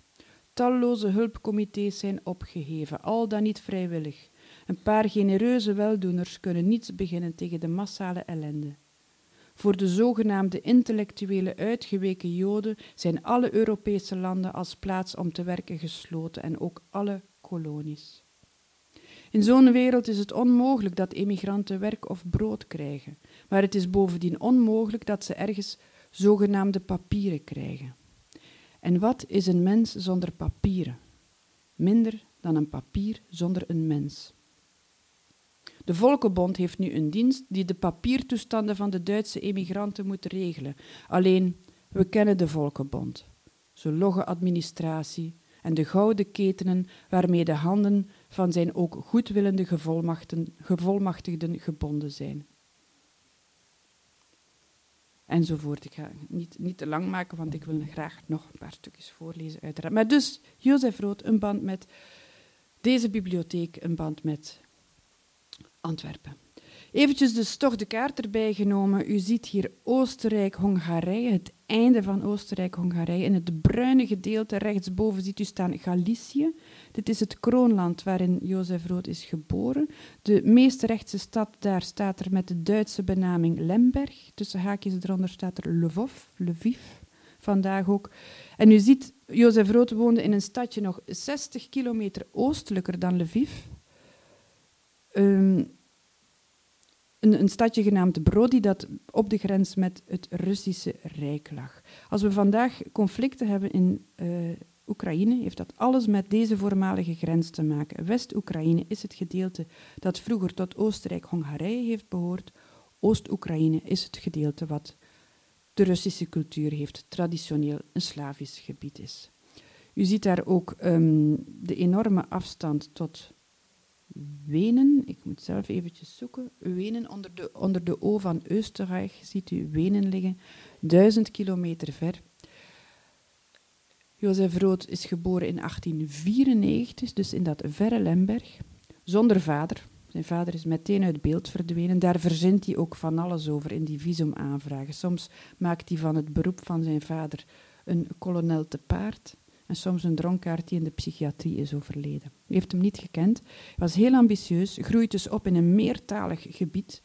Talloze hulpcomité's zijn opgeheven, al dan niet vrijwillig. Een paar genereuze weldoeners kunnen niets beginnen tegen de massale ellende. Voor de zogenaamde intellectuele uitgeweken Joden zijn alle Europese landen als plaats om te werken gesloten en ook alle kolonies. In zo'n wereld is het onmogelijk dat emigranten werk of brood krijgen, maar het is bovendien onmogelijk dat ze ergens zogenaamde papieren krijgen. En wat is een mens zonder papieren? Minder dan een papier zonder een mens. De Volkenbond heeft nu een dienst die de papiertoestanden van de Duitse emigranten moet regelen. Alleen, we kennen de Volkenbond. Zijn logge administratie en de gouden ketenen waarmee de handen van zijn ook goedwillende gevolmachtigden gebonden zijn. Enzovoort. Ik ga niet, niet te lang maken, want ik wil graag nog een paar stukjes voorlezen, uiteraard. Maar dus, Jozef Rood, een band met deze bibliotheek, een band met Antwerpen. Eventjes dus toch de kaart erbij genomen. U ziet hier Oostenrijk-Hongarije, het einde van Oostenrijk-Hongarije. In het bruine gedeelte rechtsboven ziet u staan Galicië. Dit is het kroonland waarin Jozef Rood is geboren. De meest rechtse stad daar staat er met de Duitse benaming Lemberg. Tussen haakjes eronder staat er Lvov, Lviv, vandaag ook. En u ziet, Jozef Rood woonde in een stadje nog 60 kilometer oostelijker dan Lviv. Een, stadje genaamd Brody dat op de grens met het Russische Rijk lag. Als we vandaag conflicten hebben in uh, Oekraïne, heeft dat alles met deze voormalige grens te maken. West-Oekraïne is het gedeelte dat vroeger tot Oostenrijk-Hongarije heeft behoord. Oost-Oekraïne is het gedeelte wat de Russische cultuur heeft, traditioneel een Slavisch gebied is. U ziet daar ook um, de enorme afstand tot Wenen, ik moet zelf eventjes zoeken, Wenen onder de, onder de O van Oostenrijk, ziet u Wenen liggen, duizend kilometer ver. Jozef Rood is geboren in 1894, dus in dat verre Lemberg, zonder vader. Zijn vader is meteen uit beeld verdwenen. Daar verzint hij ook van alles over in die visumaanvragen. Soms maakt hij van het beroep van zijn vader een kolonel te paard en soms een dronkaard die in de psychiatrie is overleden. U heeft hem niet gekend. Was heel ambitieus, groeit dus op in een meertalig gebied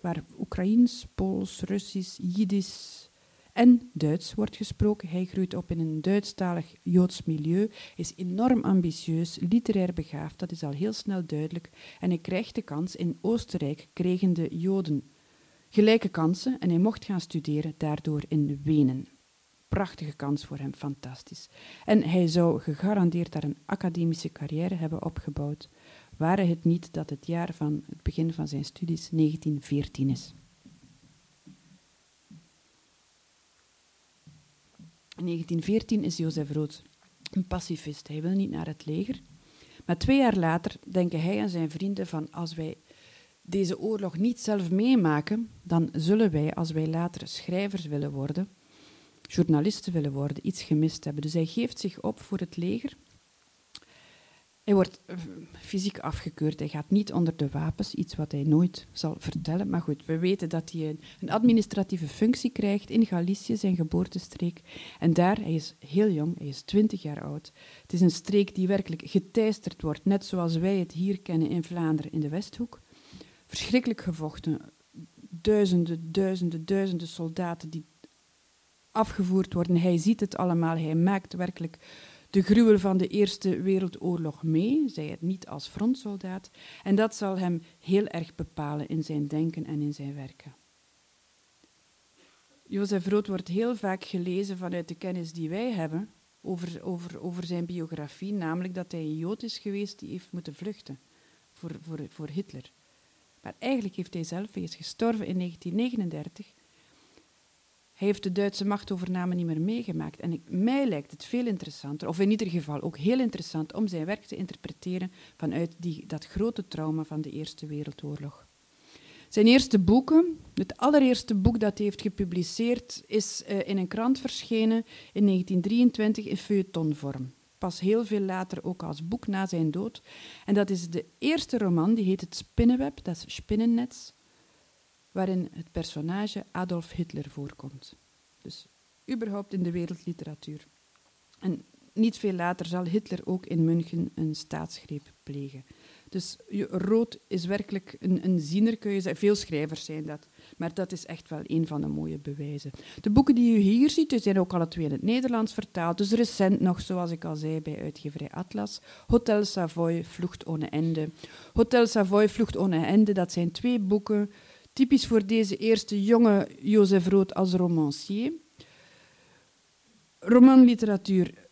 waar Oekraïens, Pools, Russisch, Jiddisch en Duits wordt gesproken. Hij groeit op in een Duitsstalig Joods milieu, is enorm ambitieus, literair begaafd, dat is al heel snel duidelijk. En hij krijgt de kans, in Oostenrijk kregen de Joden gelijke kansen en hij mocht gaan studeren, daardoor in Wenen prachtige kans voor hem, fantastisch. En hij zou gegarandeerd daar een academische carrière hebben opgebouwd, ware het niet dat het jaar van het begin van zijn studies 1914 is. In 1914 is Jozef Rood een pacifist. Hij wil niet naar het leger. Maar twee jaar later denken hij en zijn vrienden van als wij deze oorlog niet zelf meemaken, dan zullen wij, als wij later schrijvers willen worden, journalisten willen worden, iets gemist hebben. Dus hij geeft zich op voor het leger. Hij wordt fysiek afgekeurd. Hij gaat niet onder de wapens, iets wat hij nooit zal vertellen. Maar goed, we weten dat hij een administratieve functie krijgt in Galicië, zijn geboortestreek. En daar, hij is heel jong, hij is 20 jaar oud. Het is een streek die werkelijk geteisterd wordt, net zoals wij het hier kennen in Vlaanderen in de Westhoek. Verschrikkelijk gevochten. Duizenden, duizenden, duizenden soldaten die afgevoerd worden. Hij ziet het allemaal, hij maakt werkelijk de gruwel van de Eerste Wereldoorlog mee, zij het niet als frontsoldaat. En dat zal hem heel erg bepalen in zijn denken en in zijn werken. Jozef Rood wordt heel vaak gelezen vanuit de kennis die wij hebben over, over, over zijn biografie, namelijk dat hij een Jood is geweest die heeft moeten vluchten voor, voor, voor Hitler. Maar eigenlijk heeft hij zelf, hij is gestorven in 1939, Hij heeft de Duitse machtovername niet meer meegemaakt. En ik, mij lijkt het veel interessanter, of in ieder geval ook heel interessant, om zijn werk te interpreteren vanuit die, dat grote trauma van de Eerste Wereldoorlog. Zijn eerste boeken, het allereerste boek dat hij heeft gepubliceerd, is uh, in een krant verschenen in 1923 in feuilletonvorm. Pas heel veel later ook als boek na zijn dood. En dat is de eerste roman, die heet Het Spinnenweb, dat is Spinnennets, waarin het personage Adolf Hitler voorkomt. Dus überhaupt in de wereldliteratuur. En niet veel later zal Hitler ook in München een staatsgreep plegen. Dus rood is werkelijk een, een ziener, kun je zeggen. Veel schrijvers zijn dat. Maar dat is echt wel een van de mooie bewijzen. De boeken die u hier ziet, zijn ook alle twee in het Nederlands vertaald. Dus recent nog, zoals ik al zei, bij uitgeverij Atlas. Hotel Savoy, Vlucht ohne Ende. Hotel Savoy, Vlucht ohne Ende, dat zijn twee boeken typisch voor deze eerste jonge Jozef Rood als romancier. Romanliteratuur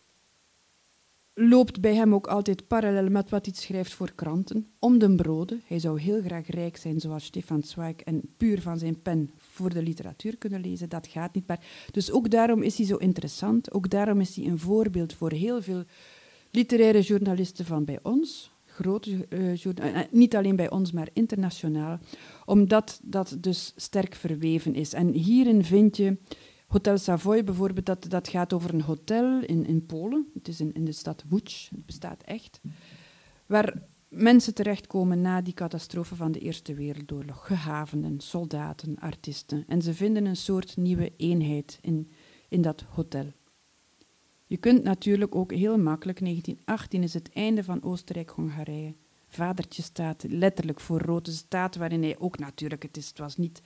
loopt bij hem ook altijd parallel met wat hij schrijft voor kranten, om de broden. Hij zou heel graag rijk zijn, zoals Stefan Zweig, en puur van zijn pen voor de literatuur kunnen lezen. Dat gaat niet. Maar dus ook daarom is hij zo interessant. Ook daarom is hij een voorbeeld voor heel veel literaire journalisten van bij ons. Grote uh, niet alleen bij ons, maar internationaal. Omdat dat dus sterk verweven is. En hierin vind je Hotel Savoy bijvoorbeeld, dat, dat gaat over een hotel in, in Polen. Het is in, in de stad Łódź, het bestaat echt. Waar mensen terechtkomen na die catastrofe van de Eerste Wereldoorlog. Gehavenden, soldaten, artiesten. En ze vinden een soort nieuwe eenheid in, in dat hotel. Je kunt natuurlijk ook heel makkelijk, 1918 is het einde van Oostenrijk-Hongarije. Vadertje staat letterlijk voor rode staat, waarin hij ook natuurlijk, het, is, het was niet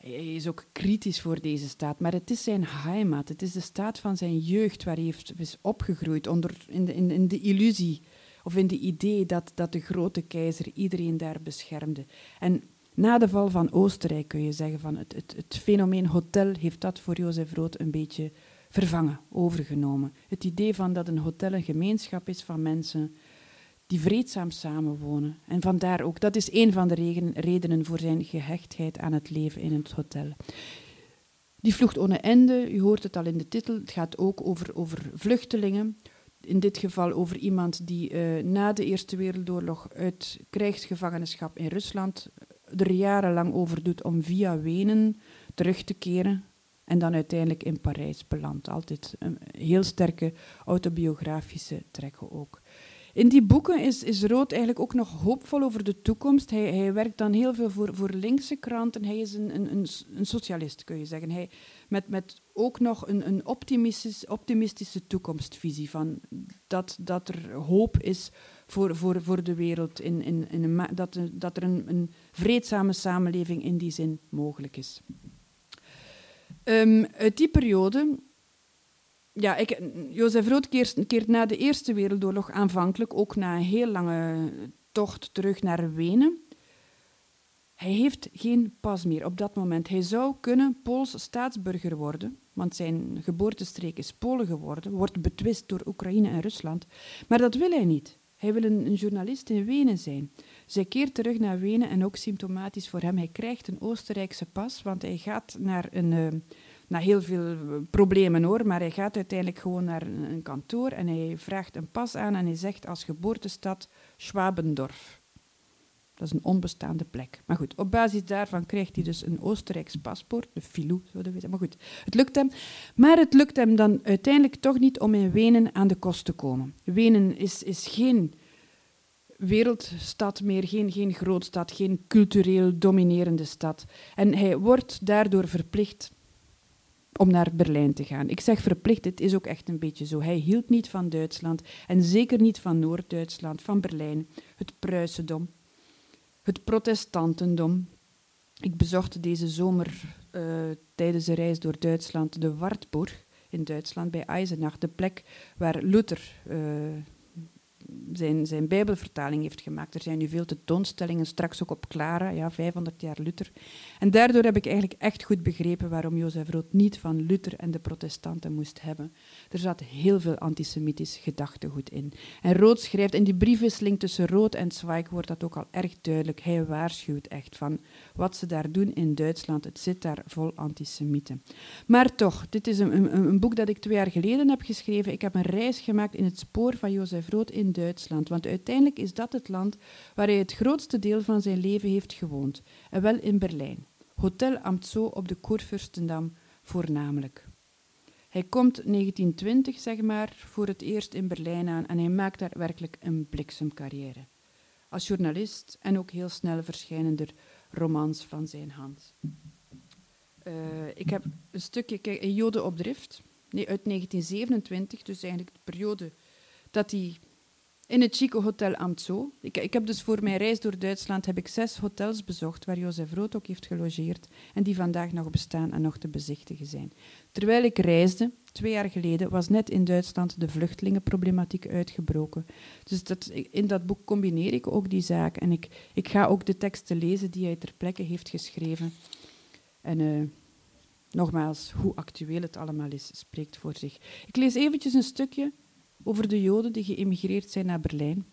hij is ook kritisch voor deze staat, maar het is zijn heimat. Het is de staat van zijn jeugd waar hij heeft, is opgegroeid onder, in, de, in, de illusie of in de idee dat, dat de grote keizer iedereen daar beschermde. En na de val van Oostenrijk kun je zeggen van het, het, het fenomeen hotel heeft dat voor Jozef Rood een beetje vervangen, overgenomen. Het idee van dat een hotel een gemeenschap is van mensen die vreedzaam samenwonen. En vandaar ook, dat is een van de redenen voor zijn gehechtheid aan het leven in het hotel. Die vlucht ohne ende, u hoort het al in de titel, het gaat ook over, over vluchtelingen. In dit geval over iemand die uh, na de Eerste Wereldoorlog uit krijgsgevangenschap in Rusland er jarenlang over doet om via Wenen terug te keren en dan uiteindelijk in Parijs belandt. Altijd een heel sterke autobiografische trekken ook. In die boeken is, is Rood eigenlijk ook nog hoopvol over de toekomst. Hij, hij werkt dan heel veel voor, voor linkse kranten. Hij is een, een, een socialist, kun je zeggen. Hij, met, met ook nog een, een optimistisch, optimistische toekomstvisie. Van dat, dat er hoop is voor, voor, voor de wereld. In, in, in een, dat, dat er een, een vreedzame samenleving in die zin mogelijk is. Um, uit die periode ja, ik, Jozef Rood keert, na de Eerste Wereldoorlog aanvankelijk ook na een heel lange tocht terug naar Wenen. Hij heeft geen pas meer op dat moment. Hij zou kunnen Pools staatsburger worden, want zijn geboortestreek is Polen geworden, wordt betwist door Oekraïne en Rusland. Maar dat wil hij niet. Hij wil een journalist in Wenen zijn. Zij keert terug naar Wenen en ook symptomatisch voor hem. Hij krijgt een Oostenrijkse pas, want hij gaat naar een. Uh, na heel veel eh, problemen hoor, maar hij gaat uiteindelijk gewoon naar een, kantoor en hij vraagt een pas aan en hij zegt als geboortestad Schwabendorf. Dat is een onbestaande plek. Maar goed, op basis daarvan krijgt hij dus een Oostenrijks paspoort, de filou, zouden we. Maar goed, het lukt hem. Maar het lukt hem dan uiteindelijk toch niet om in Wenen aan de kost te komen. Wenen is, is geen wereldstad meer, geen, geen grootstad, geen cultureel dominerende stad. En hij wordt daardoor verplicht om naar Berlijn te gaan. Ik zeg verplicht, het is ook echt een beetje zo. Hij hield niet van Duitsland en zeker niet van Noord-Duitsland, van Berlijn, het Pruisendom, het protestantendom. Ik bezocht deze zomer uh, tijdens een reis door Duitsland de Wartburg in Duitsland bij Eisenach, de plek waar Luther uh, zijn, zijn Bijbelvertaling heeft gemaakt. Er zijn nu veel tentoonstellingen, straks ook op Clara, ja, 500 jaar Luther. En daardoor heb ik eigenlijk echt goed begrepen waarom Jozef Rood niet van Luther en de protestanten moest hebben. Er zat heel veel antisemitisch gedachtegoed in. En Rood schrijft, in die briefwisseling tussen Rood en Zweig wordt dat ook al erg duidelijk. Hij waarschuwt echt van wat ze daar doen in Duitsland. Het zit daar vol antisemieten. Maar toch, dit is een, een, een boek dat ik twee jaar geleden heb geschreven. Ik heb een reis gemaakt in het spoor van Jozef Rood in Duitsland. Want uiteindelijk is dat het land waar hij het grootste deel van zijn leven heeft gewoond. En wel in Berlijn. Hotel Amtso op de Kurfürstendam voornamelijk. Hij komt 1920, zeg maar, voor het eerst in Berlijn aan en hij maakt daar werkelijk een bliksemcarrière. Als journalist en ook heel snel verschijnende romans van zijn hand. Uh, ik heb een stukje, kijk, een Joden op drift, nee, uit 1927, dus eigenlijk de periode dat hij in het chique hotel Amtso. Ik, ik, heb dus voor mijn reis door Duitsland heb ik zes hotels bezocht waar Jozef Rood ook heeft gelogeerd en die vandaag nog bestaan en nog te bezichtigen zijn. Terwijl ik reisde, twee jaar geleden, was net in Duitsland de vluchtelingenproblematiek uitgebroken. Dus dat, in dat boek combineer ik ook die zaak en ik, ik ga ook de teksten lezen die hij ter plekke heeft geschreven. En uh, nogmaals, hoe actueel het allemaal is, spreekt voor zich. Ik lees eventjes een stukje over de Joden die geëmigreerd zijn naar Berlijn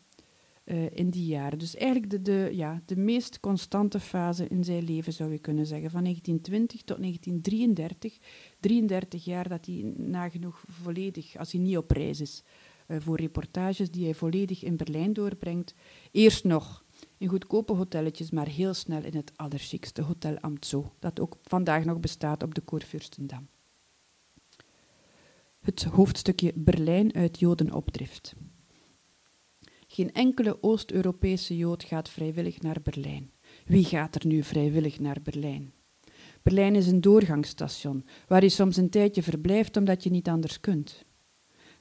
uh, in die jaren. Dus eigenlijk de, de, ja, de meest constante fase in zijn leven, zou je kunnen zeggen. Van 1920 tot 1933. 33 jaar dat hij nagenoeg volledig, als hij niet op reis is, uh, voor reportages die hij volledig in Berlijn doorbrengt. Eerst nog in goedkope hotelletjes, maar heel snel in het allerchikste Hotel Amtso, dat ook vandaag nog bestaat op de Kurfürstendam het hoofdstukje Berlijn uit Jodenopdrift. Geen enkele Oost-Europese Jood gaat vrijwillig naar Berlijn. Wie gaat er nu vrijwillig naar Berlijn? Berlijn is een doorgangsstation waar je soms een tijdje verblijft omdat je niet anders kunt.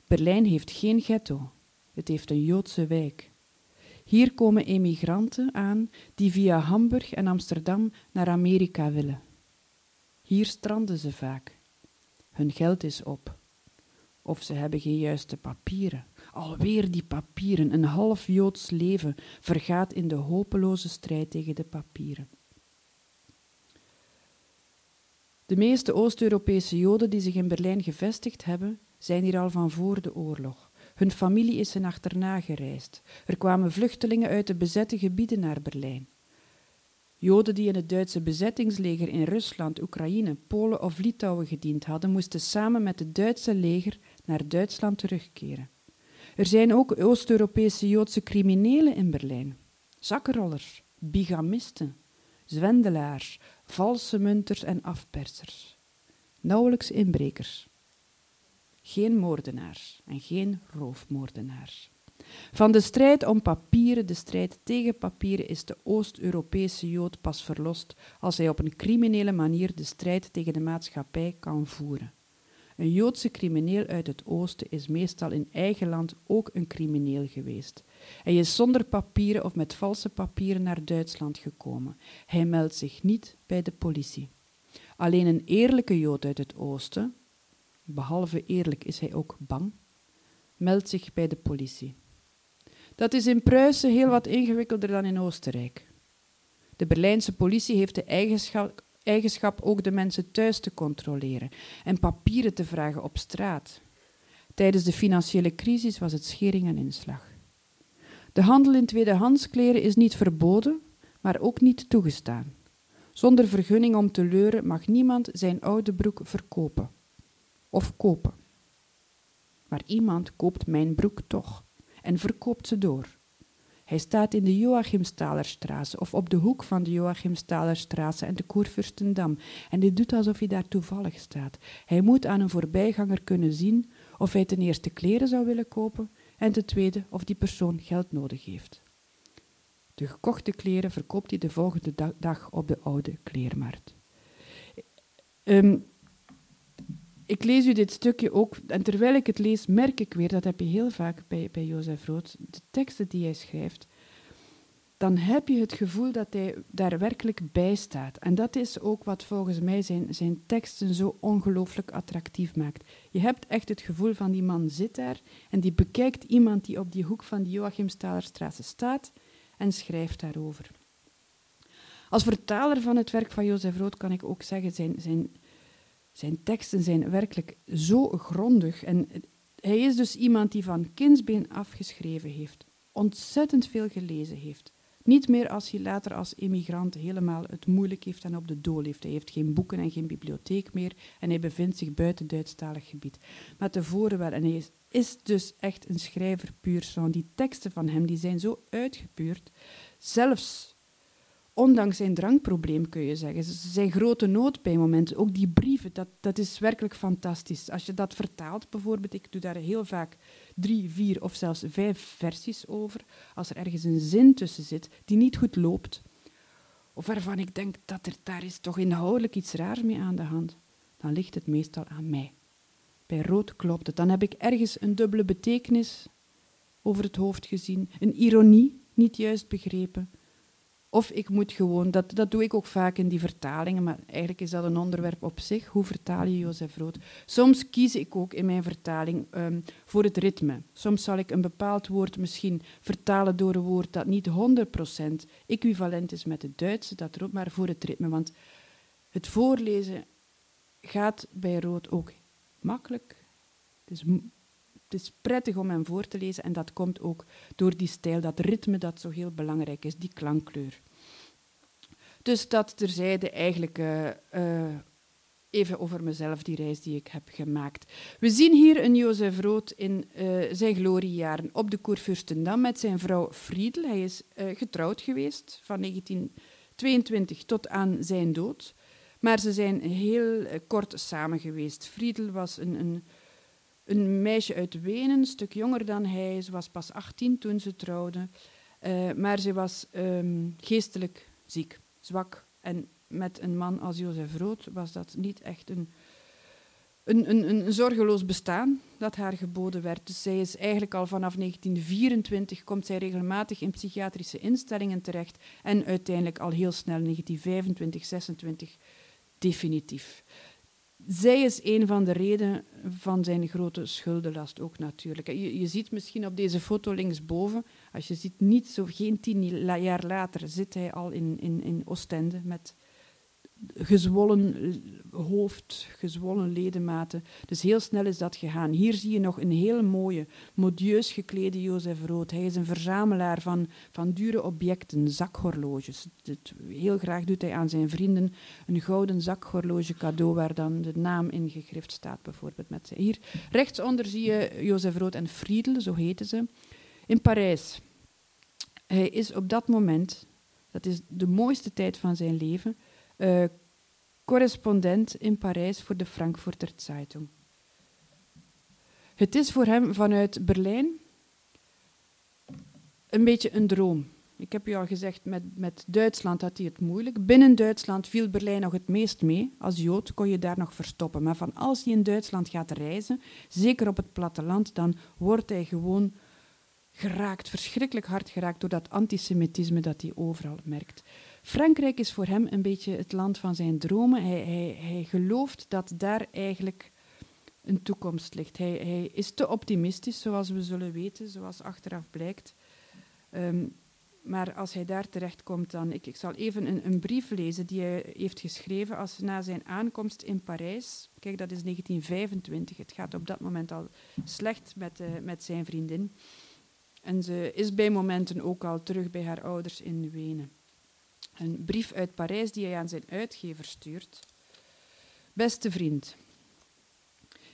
Berlijn heeft geen ghetto, het heeft een Joodse wijk. Hier komen emigranten aan die via Hamburg en Amsterdam naar Amerika willen. Hier stranden ze vaak. Hun geld is op. Of ze hebben geen juiste papieren. Alweer die papieren. Een half Joods leven vergaat in de hopeloze strijd tegen de papieren. De meeste Oost-Europese Joden die zich in Berlijn gevestigd hebben, zijn hier al van voor de oorlog. Hun familie is hen achterna gereisd. Er kwamen vluchtelingen uit de bezette gebieden naar Berlijn. Joden die in het Duitse bezettingsleger in Rusland, Oekraïne, Polen of Litouwen gediend hadden, moesten samen met het Duitse leger naar Duitsland terugkeren. Er zijn ook Oost-Europese Joodse criminelen in Berlijn. Zakkenrollers, bigamisten, zwendelaars, valse munters en afpersers. Nauwelijks inbrekers. Geen moordenaars en geen roofmoordenaars. Van de strijd om papieren, de strijd tegen papieren, is de Oost-Europese Jood pas verlost als hij op een criminele manier de strijd tegen de maatschappij kan voeren. Een Joodse crimineel uit het oosten is meestal in eigen land ook een crimineel geweest. Hij is zonder papieren of met valse papieren naar Duitsland gekomen. Hij meldt zich niet bij de politie. Alleen een eerlijke Jood uit het oosten, behalve eerlijk is hij ook bang, meldt zich bij de politie. Dat is in Pruisen heel wat ingewikkelder dan in Oostenrijk. De Berlijnse politie heeft de eigenschap, eigenschap ook de mensen thuis te controleren en papieren te vragen op straat. Tijdens de financiële crisis was het schering en inslag. De handel in tweedehands kleren is niet verboden, maar ook niet toegestaan. Zonder vergunning om te leuren mag niemand zijn oude broek verkopen of kopen. Maar iemand koopt mijn broek toch en verkoopt ze door. Hij staat in de Joachimstalerstraße of op de hoek van de Joachimstalerstraße en de Koerfürstendam en hij doet alsof hij daar toevallig staat. Hij moet aan een voorbijganger kunnen zien of hij ten eerste kleren zou willen kopen en ten tweede of die persoon geld nodig heeft. De gekochte kleren verkoopt hij de volgende dag op de oude kleermarkt. Um, ik lees u dit stukje ook, en terwijl ik het lees, merk ik weer, dat heb je heel vaak bij, bij Jozef Rood, de teksten die hij schrijft. dan heb je het gevoel dat hij daar werkelijk bij staat. En dat is ook wat volgens mij zijn, zijn teksten zo ongelooflijk attractief maakt. Je hebt echt het gevoel van die man zit daar en die bekijkt iemand die op die hoek van de Joachimstalerstraat staat en schrijft daarover. Als vertaler van het werk van Jozef Rood kan ik ook zeggen, zijn, zijn, zijn teksten zijn werkelijk zo grondig. En hij is dus iemand die van kindsbeen afgeschreven heeft, ontzettend veel gelezen heeft. Niet meer als hij later als immigrant helemaal het moeilijk heeft en op de dool heeft. Hij heeft geen boeken en geen bibliotheek meer en hij bevindt zich buiten Duitsstalig gebied. Maar tevoren wel. En hij is, dus echt een schrijver puur. Die teksten van hem die zijn zo uitgepuurd. Zelfs ondanks zijn drankprobleem, kun je zeggen. Zijn grote nood bij momenten. Ook die brieven, dat, dat is werkelijk fantastisch. Als je dat vertaalt, bijvoorbeeld, ik doe daar heel vaak drie, vier of zelfs vijf versies over. Als er ergens een zin tussen zit die niet goed loopt, of waarvan ik denk dat er daar is toch inhoudelijk iets raars mee aan de hand, dan ligt het meestal aan mij. Bij rood klopt het. Dan heb ik ergens een dubbele betekenis over het hoofd gezien, een ironie niet juist begrepen of ik moet gewoon, dat, dat doe ik ook vaak in die vertalingen, maar eigenlijk is dat een onderwerp op zich. Hoe vertaal je Jozef Rood? Soms kies ik ook in mijn vertaling um, voor het ritme. Soms zal ik een bepaald woord misschien vertalen door een woord dat niet 100% equivalent is met het Duitse, dat erop, maar voor het ritme. Want het voorlezen gaat bij Rood ook makkelijk. Het is, het is prettig om hem voor te lezen en dat komt ook door die stijl, dat ritme dat zo heel belangrijk is, die klankkleur. Dus dat terzijde eigenlijk uh, uh, even over mezelf, die reis die ik heb gemaakt. We zien hier een Jozef Rood in uh, zijn gloriejaren op de Koerfürstendam met zijn vrouw Friedel. Hij is getrouwd geweest van 1922 tot aan zijn dood. Maar ze zijn heel kort samen geweest. Friedel was een, een, een, meisje uit Wenen, een stuk jonger dan hij. Ze was pas 18 toen ze trouwden. maar ze was um, geestelijk ziek zwak. En met een man als Jozef Rood was dat niet echt een, een, een, een, zorgeloos bestaan dat haar geboden werd. Dus zij is eigenlijk al vanaf 1924 komt zij regelmatig in psychiatrische instellingen terecht en uiteindelijk al heel snel 1925, 26 definitief. Zij is een van de redenen van zijn grote schuldenlast ook natuurlijk. Je, je, ziet misschien op deze foto linksboven, als je ziet, niet zo, geen tien jaar later zit hij al in, in, in Oostende met gezwollen hoofd, gezwollen ledematen. Dus heel snel is dat gegaan. Hier zie je nog een heel mooie, modieus geklede Jozef Rood. Hij is een verzamelaar van, van dure objecten, zakhorloges. heel graag doet hij aan zijn vrienden een gouden zakhorloge cadeau waar dan de naam in gegrift staat, bijvoorbeeld. Met Hier rechtsonder zie je Jozef Rood en Friedel, zo heten ze, in Parijs. Hij is op dat moment, dat is de mooiste tijd van zijn leven, uh, correspondent in Parijs voor de Frankfurter Zeitung. Het is voor hem vanuit Berlijn een beetje een droom. Ik heb u al gezegd, met, met Duitsland had hij het moeilijk. Binnen Duitsland viel Berlijn nog het meest mee. Als Jood kon je daar nog verstoppen. Maar van als hij in Duitsland gaat reizen, zeker op het platteland, dan wordt hij gewoon geraakt, verschrikkelijk hard geraakt door dat antisemitisme dat hij overal merkt. Frankrijk is voor hem een beetje het land van zijn dromen. Hij, hij, hij gelooft dat daar eigenlijk een toekomst ligt. Hij, hij, is te optimistisch, zoals we zullen weten, zoals achteraf blijkt. Um, maar als hij daar terechtkomt, dan. Ik, ik zal even een, een, brief lezen die hij heeft geschreven als na zijn aankomst in Parijs. Kijk, dat is 1925. Het gaat op dat moment al slecht met, uh, met zijn vriendin. En ze is bij momenten ook al terug bij haar ouders in Wenen. Een brief uit Parijs die hij aan zijn uitgever stuurt. Beste vriend,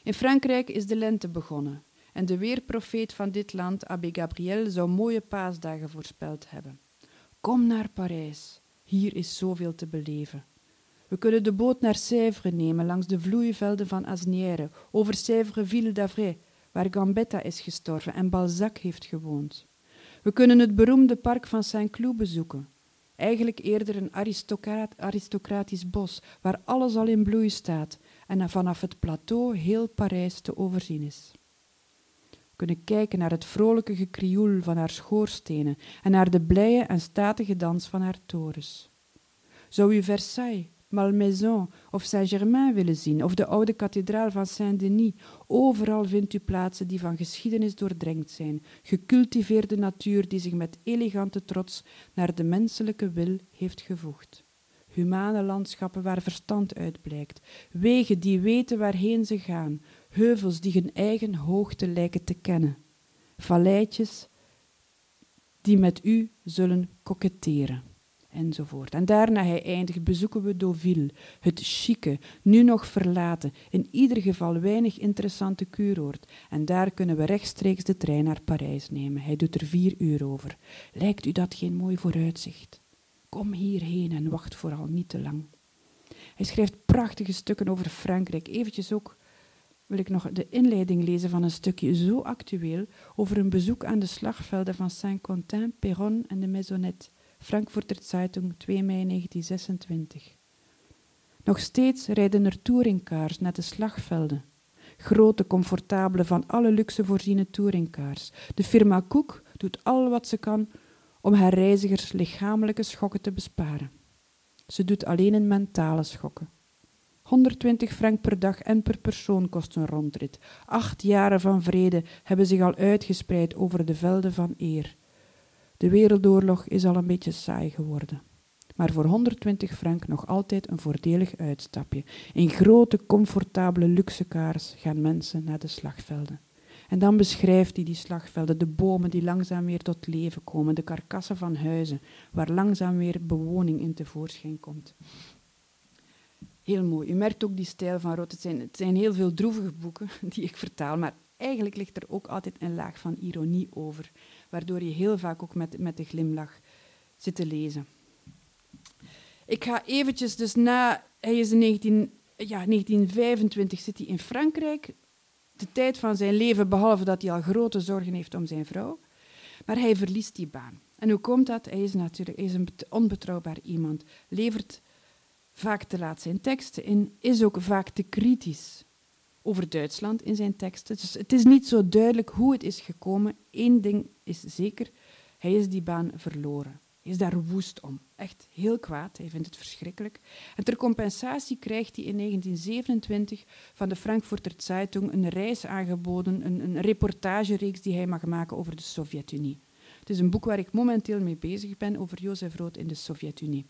in Frankrijk is de lente begonnen en de weerprofeet van dit land, Abbé Gabriel, zou mooie paasdagen voorspeld hebben. Kom naar Parijs, hier is zoveel te beleven. We kunnen de boot naar Sèvres nemen langs de vloeivelden van Asnières, over Sèvres-Ville d'Avray, waar Gambetta is gestorven en Balzac heeft gewoond. We kunnen het beroemde park van Saint-Cloud bezoeken, Eigenlijk eerder een aristocratisch bos waar alles al in bloei staat en vanaf het plateau heel Parijs te overzien is. kunnen kijken naar het vrolijke gekrioel van haar schoorstenen en naar de blije en statige dans van haar torens. Zou u Versailles, Malmaison of Saint-Germain willen zien, of de oude kathedraal van Saint-Denis, overal vindt u plaatsen die van geschiedenis doordrenkt zijn, gecultiveerde natuur die zich met elegante trots naar de menselijke wil heeft gevoegd. Humane landschappen waar verstand uitblijkt, wegen die weten waarheen ze gaan, heuvels die hun eigen hoogte lijken te kennen, valleitjes die met u zullen koketteren enzovoort. En daarna hij eindigt, bezoeken we Deauville, het chique, nu nog verlaten, in ieder geval weinig interessante kuuroord. En daar kunnen we rechtstreeks de trein naar Parijs nemen. Hij doet er vier uur over. Lijkt u dat geen mooi vooruitzicht? Kom hierheen en wacht vooral niet te lang. Hij schrijft prachtige stukken over Frankrijk. Eventjes ook wil ik nog de inleiding lezen van een stukje zo actueel over een bezoek aan de slagvelden van Saint-Quentin, Perron en de Maisonnette. Frankfurter Zeitung, 2 mei 1926. Nog steeds rijden er touringcars naar de slagvelden. Grote, comfortabele, van alle luxe voorziene touringcars. De firma Cook doet al wat ze kan om haar reizigers lichamelijke schokken te besparen. Ze doet alleen een mentale schokken. 120 frank per dag en per persoon kost een rondrit. Acht jaren van vrede hebben zich al uitgespreid over de velden van eer. De wereldoorlog is al een beetje saai geworden. Maar voor 120 frank nog altijd een voordelig uitstapje. In grote, comfortabele luxe kaars gaan mensen naar de slagvelden. En dan beschrijft hij die slagvelden, de bomen die langzaam weer tot leven komen, de karkassen van huizen, waar langzaam weer bewoning in tevoorschijn komt. Heel mooi. U merkt ook die stijl van. Het zijn, het zijn heel veel droevige boeken die ik vertaal, maar eigenlijk ligt er ook altijd een laag van ironie over waardoor je heel vaak ook met, met de glimlach zit te lezen. Ik ga eventjes, dus na, hij is in 19, ja, 1925 zit hij in Frankrijk, de tijd van zijn leven, behalve dat hij al grote zorgen heeft om zijn vrouw. Maar hij verliest die baan. En hoe komt dat? Hij is natuurlijk is een onbetrouwbaar iemand, levert vaak te laat zijn teksten in, is ook vaak te kritisch over Duitsland in zijn teksten. Dus het is niet zo duidelijk hoe het is gekomen. Eén ding is zeker, hij is die baan verloren. Hij is daar woest om. Echt heel kwaad. Hij vindt het verschrikkelijk. En ter compensatie krijgt hij in 1927 van de Frankfurter Zeitung een reis aangeboden, een, een reportagereeks die hij mag maken over de Sovjet-Unie. Het is een boek waar ik momenteel mee bezig ben over Jozef Rood in de Sovjet-Unie.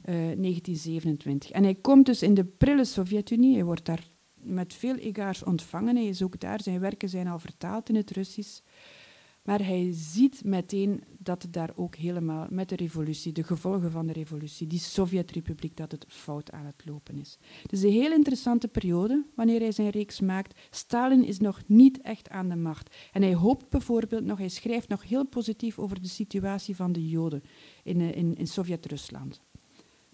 Uh, 1927. En hij komt dus in de prille Sovjet-Unie. Hij wordt daar met veel egaars ontvangen. Hij is ook daar, zijn werken zijn al vertaald in het Russisch. Maar hij ziet meteen dat het daar ook helemaal met de revolutie, de gevolgen van de revolutie, die Sovjet-republiek, dat het fout aan het lopen is. Het is een heel interessante periode wanneer hij zijn reeks maakt. Stalin is nog niet echt aan de macht. En hij hoopt bijvoorbeeld nog, hij schrijft nog heel positief over de situatie van de Joden in, eh, in, in Sovjet-Rusland.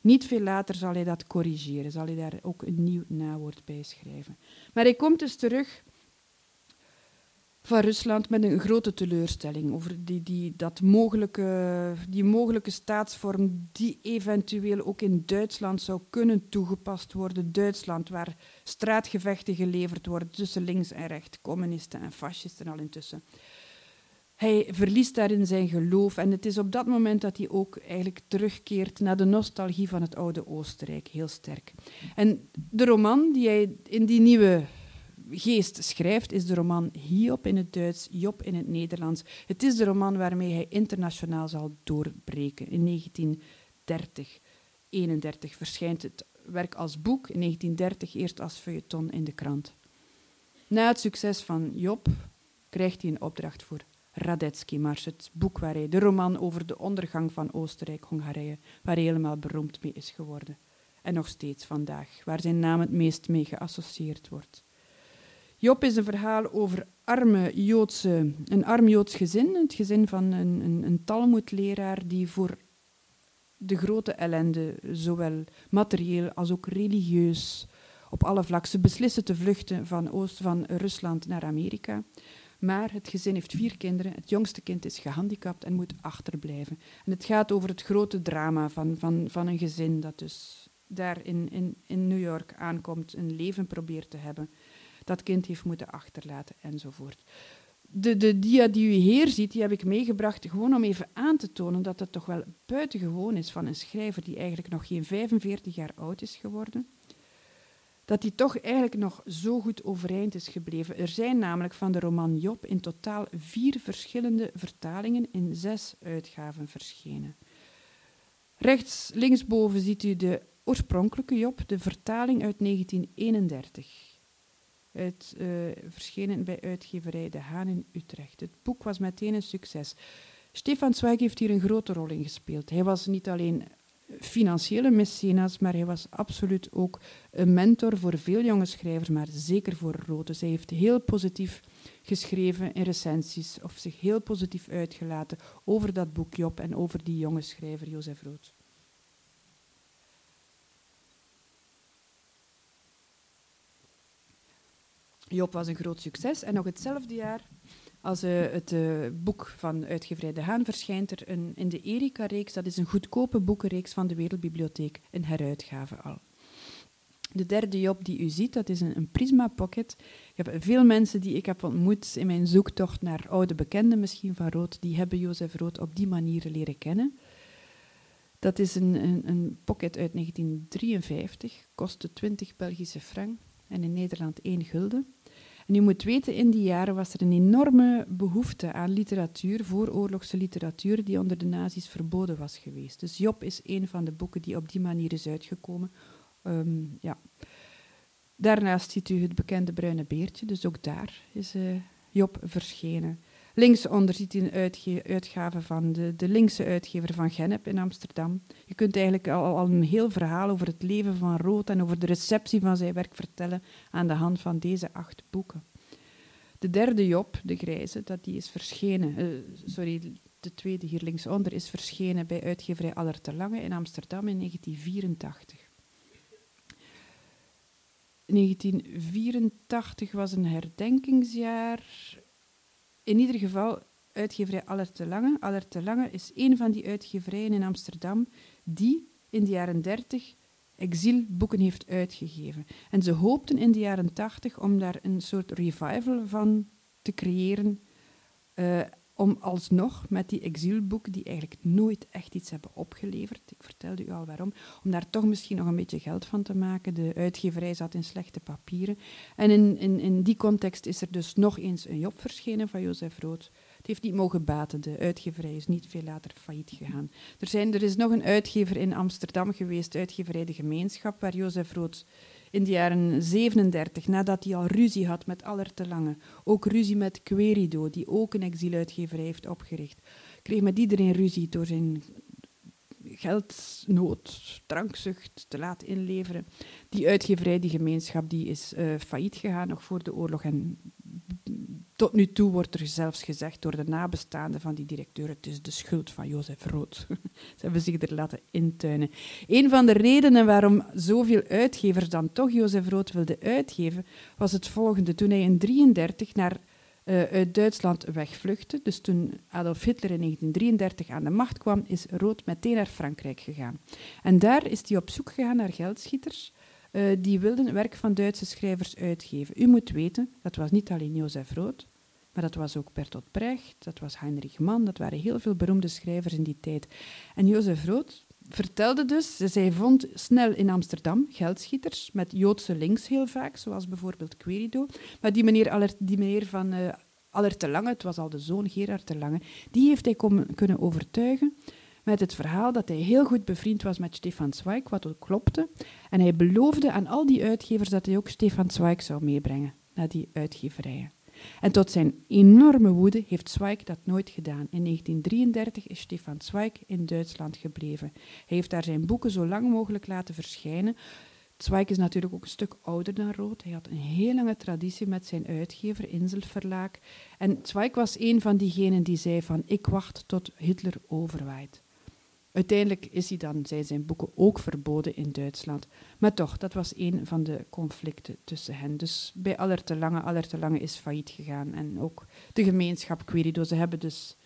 Niet veel later zal hij dat corrigeren, zal hij daar ook een nieuw nawoord bij schrijven. Maar hij komt dus terug van Rusland met een grote teleurstelling over die, die, dat mogelijke, die mogelijke staatsvorm die eventueel ook in Duitsland zou kunnen toegepast worden. Duitsland, waar straatgevechten geleverd worden tussen links en rechts, communisten en fascisten al intussen. Hij verliest daarin zijn geloof en het is op dat moment dat hij ook eigenlijk terugkeert naar de nostalgie van het oude Oostenrijk, heel sterk. En de roman die hij in die nieuwe geest schrijft, is de roman Hiob in het Duits, Job in het Nederlands. Het is de roman waarmee hij internationaal zal doorbreken. In 1930, 31 verschijnt het werk als boek, in 1930 eerst als feuilleton in de krant. Na het succes van Job krijgt hij een opdracht voor Radetzky Mars, het boek waar hij, de roman over de ondergang van Oostenrijk-Hongarije, waar hij helemaal beroemd mee is geworden. En nog steeds vandaag, waar zijn naam het meest mee geassocieerd wordt. Job is een verhaal over arme Joodse, een arm Joods gezin, het gezin van een, een, een Talmudleraar die voor de grote ellende, zowel materieel als ook religieus, op alle vlakken, beslissen te vluchten van, Oost, van Rusland naar Amerika. Maar het gezin heeft vier kinderen. Het jongste kind is gehandicapt en moet achterblijven. En het gaat over het grote drama van, van, van een gezin dat dus daar in, in, in New York aankomt, een leven probeert te hebben. Dat kind heeft moeten achterlaten enzovoort. de, de dia die u hier ziet, die heb ik meegebracht gewoon om even aan te tonen dat het toch wel buitengewoon is van een schrijver die eigenlijk nog geen 45 jaar oud is geworden. Dat hij toch eigenlijk nog zo goed overeind is gebleven. Er zijn namelijk van de roman Job in totaal vier verschillende vertalingen in zes uitgaven verschenen. Rechts, linksboven ziet u de oorspronkelijke Job, de vertaling uit 1931 uit, uh, verschenen bij uitgeverij De Haan in Utrecht. Het boek was meteen een succes. Stefan Zweig heeft hier een grote rol in gespeeld. Hij was niet alleen financiële mecenas, maar hij was absoluut ook een mentor voor veel jonge schrijvers, maar zeker voor Rood. Hij heeft heel positief geschreven in recensies of zich heel positief uitgelaten over dat boek Job en over die jonge schrijver Jozef Rood. Job was een groot succes en nog hetzelfde jaar als uh, het uh, boek van uitgeverij Haan verschijnt er een, in de Erika-reeks, dat is een goedkope boekenreeks van de Wereldbibliotheek, een heruitgave al. De derde Job die u ziet, dat is een, een, Prisma Pocket. Ik heb veel mensen die ik heb ontmoet in mijn zoektocht naar oude bekenden, misschien van Rood, die hebben Jozef Rood op die manier leren kennen. Dat is een, een, een pocket uit 1953, kostte 20 Belgische frank en in Nederland 1 gulden. En u moet weten, in die jaren was er een enorme behoefte aan literatuur, vooroorlogse literatuur, die onder de nazi's verboden was geweest. Dus Job is een van de boeken die op die manier is uitgekomen. Um, ja. Daarnaast ziet u het bekende Bruine Beertje, dus ook daar is uh, Job verschenen. Linksonder ziet een uitgave van de, de linkse uitgever van Gennep in Amsterdam. Je kunt eigenlijk al, al, een heel verhaal over het leven van Rood en over de receptie van zijn werk vertellen aan de hand van deze acht boeken. De derde Job, de grijze, dat die is verschenen, uh, sorry, de tweede hier linksonder, is verschenen bij uitgeverij Aller te Lange in Amsterdam in 1984. 1984 was een herdenkingsjaar in ieder geval uitgeverij Allert de Lange. Allert de Lange is een van die uitgeverijen in Amsterdam die in de jaren 30 exilboeken heeft uitgegeven. En ze hoopten in de jaren 80 om daar een soort revival van te creëren. Uh, om alsnog met die exilboeken, die eigenlijk nooit echt iets hebben opgeleverd, ik vertelde u al waarom, om daar toch misschien nog een beetje geld van te maken. De uitgeverij zat in slechte papieren. En in, in, in die context is er dus nog eens een Job verschenen van Jozef Rood. Het heeft niet mogen baten, de uitgeverij is niet veel later failliet gegaan. Er, zijn, er is nog een uitgever in Amsterdam geweest, uitgeverij De Gemeenschap, waar Jozef Rood in de jaren 37, nadat hij al ruzie had met Aller te Lange, ook ruzie met Querido, die ook een exieluitgeverij heeft opgericht, kreeg met iedereen ruzie door zijn geldnood, drankzucht te laten inleveren. Die uitgeverij, die gemeenschap, die is uh, failliet gegaan nog voor de oorlog en tot nu toe wordt er zelfs gezegd door de nabestaanden van die directeur: het is de schuld van Jozef Rood. Ze hebben zich er laten intuinen. Een van de redenen waarom zoveel uitgevers dan toch Jozef Rood wilden uitgeven, was het volgende. Toen hij in 1933 naar uh, uit Duitsland wegvluchtte, dus toen Adolf Hitler in 1933 aan de macht kwam, is Rood meteen naar Frankrijk gegaan. En daar is hij op zoek gegaan naar geldschieters uh, die wilden werk van Duitse schrijvers uitgeven. U moet weten, dat was niet alleen Jozef Rood, maar dat was ook Bertolt Brecht, dat was Heinrich Mann, dat waren heel veel beroemde schrijvers in die tijd. En Jozef Rood vertelde dus, zij vond snel in Amsterdam geldschieters met Joodse links heel vaak, zoals bijvoorbeeld Querido. Maar die meneer, die meneer van uh, Lange, het was al de zoon Gerard Lange, die heeft hij kunnen overtuigen met het verhaal dat hij heel goed bevriend was met Stefan Zweig, wat ook klopte. En hij beloofde aan al die uitgevers dat hij ook Stefan Zweig zou meebrengen naar die uitgeverijen. En tot zijn enorme woede heeft Zweig dat nooit gedaan. In 1933 is Stefan Zweig in Duitsland gebleven. Hij heeft daar zijn boeken zo lang mogelijk laten verschijnen. Zweig is natuurlijk ook een stuk ouder dan Rood. Hij had een heel lange traditie met zijn uitgever, Inselverlaag. En Zweig was een van diegenen die zei van ik wacht tot Hitler overwaait. Uiteindelijk is hij dan, zijn zijn boeken ook verboden in Duitsland. Maar toch, dat was een van de conflicten tussen hen. Dus bij Aller te Lange, Aller te Lange is failliet gegaan. En ook de gemeenschap Querido, ze hebben dus...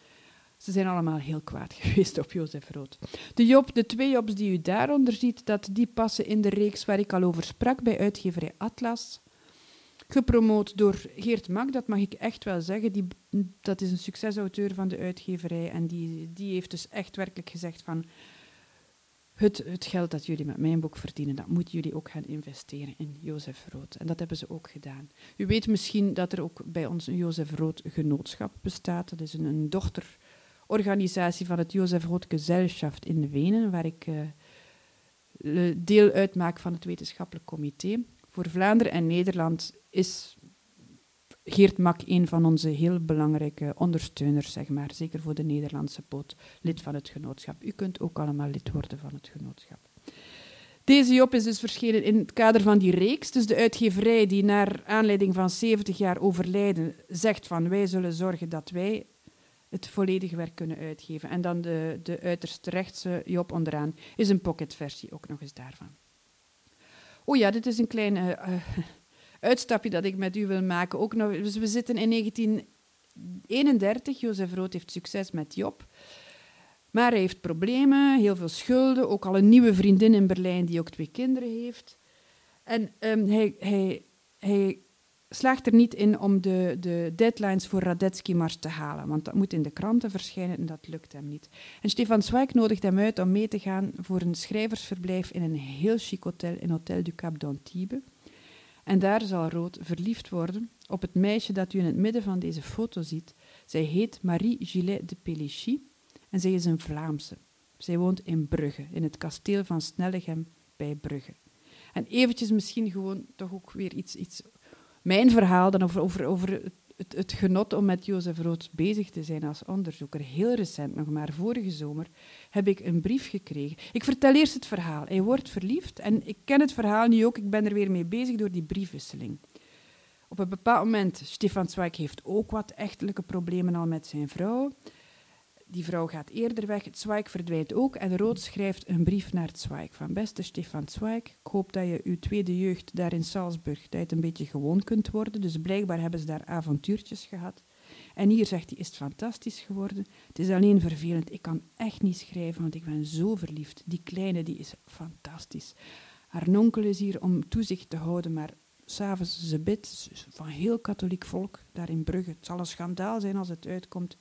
Ze zijn allemaal heel kwaad geweest op Jozef Rood. De, Job, de twee Jobs die u daaronder ziet, dat die passen in de reeks waar ik al over sprak bij uitgeverij Atlas. Gepromoot door Geert Mak, dat mag ik echt wel zeggen. Die, dat is een succesauteur van de uitgeverij en die, die heeft dus echt werkelijk gezegd van het, het geld dat jullie met mijn boek verdienen, dat moeten jullie ook gaan investeren in Jozef Rood. En dat hebben ze ook gedaan. U weet misschien dat er ook bij ons een Jozef Rood genootschap bestaat. Dat is een, een dochterorganisatie van het Jozef Rood Gesellschaft in Wenen, waar ik uh, deel uitmaak van het wetenschappelijk comité. Voor Vlaanderen en Nederland is Geert Mak een van onze heel belangrijke ondersteuners, zeg maar. Zeker voor de Nederlandse poot, lid van het genootschap. U kunt ook allemaal lid worden van het genootschap. Deze Job is dus verschenen in het kader van die reeks. Dus de uitgeverij die naar aanleiding van 70 jaar overlijden zegt van wij zullen zorgen dat wij het volledige werk kunnen uitgeven. En dan de, de uiterst rechtse Job onderaan is een pocketversie ook nog eens daarvan. Oh ja, dit is een kleine uh, uitstapje dat ik met u wil maken. Ook nog, dus we zitten in 1931. Jozef Rood heeft succes met Job. Maar hij heeft problemen, heel veel schulden. Ook al een nieuwe vriendin in Berlijn die ook twee kinderen heeft. En um, hij, hij, hij slaagt er niet in om de, de deadlines voor Radetzky Mars te halen, want dat moet in de kranten verschijnen en dat lukt hem niet. En Stefan Zweig nodigt hem uit om mee te gaan voor een schrijversverblijf in een heel chic hotel in Hotel du Cap d'Antibes. En daar zal Rood verliefd worden op het meisje dat u in het midden van deze foto ziet. Zij heet Marie Gillet de Pélichy en zij is een Vlaamse. Zij woont in Brugge, in het kasteel van Snellegem bij Brugge. En eventjes misschien gewoon toch ook weer iets, iets mijn verhaal dan over, over, over het, het, genot om met Jozef Rood bezig te zijn als onderzoeker. Heel recent, nog maar vorige zomer, heb ik een brief gekregen. Ik vertel eerst het verhaal. Hij wordt verliefd en ik ken het verhaal nu ook. Ik ben er weer mee bezig door die briefwisseling. Op een bepaald moment, Stefan Zweig heeft ook wat echtelijke problemen al met zijn vrouw die vrouw gaat eerder weg, het verdwijnt ook en Rood schrijft een brief naar het van beste Stefan Zweig, ik hoop dat je uw tweede jeugd daar in Salzburg dat je een beetje gewoon kunt worden, dus blijkbaar hebben ze daar avontuurtjes gehad. En hier zegt hij, is het fantastisch geworden. Het is alleen vervelend, ik kan echt niet schrijven, want ik ben zo verliefd. Die kleine, die is fantastisch. Haar nonkel is hier om toezicht te houden, maar s'avonds ze bidt, van heel katholiek volk, daar in Brugge. Het zal een schandaal zijn als het uitkomt.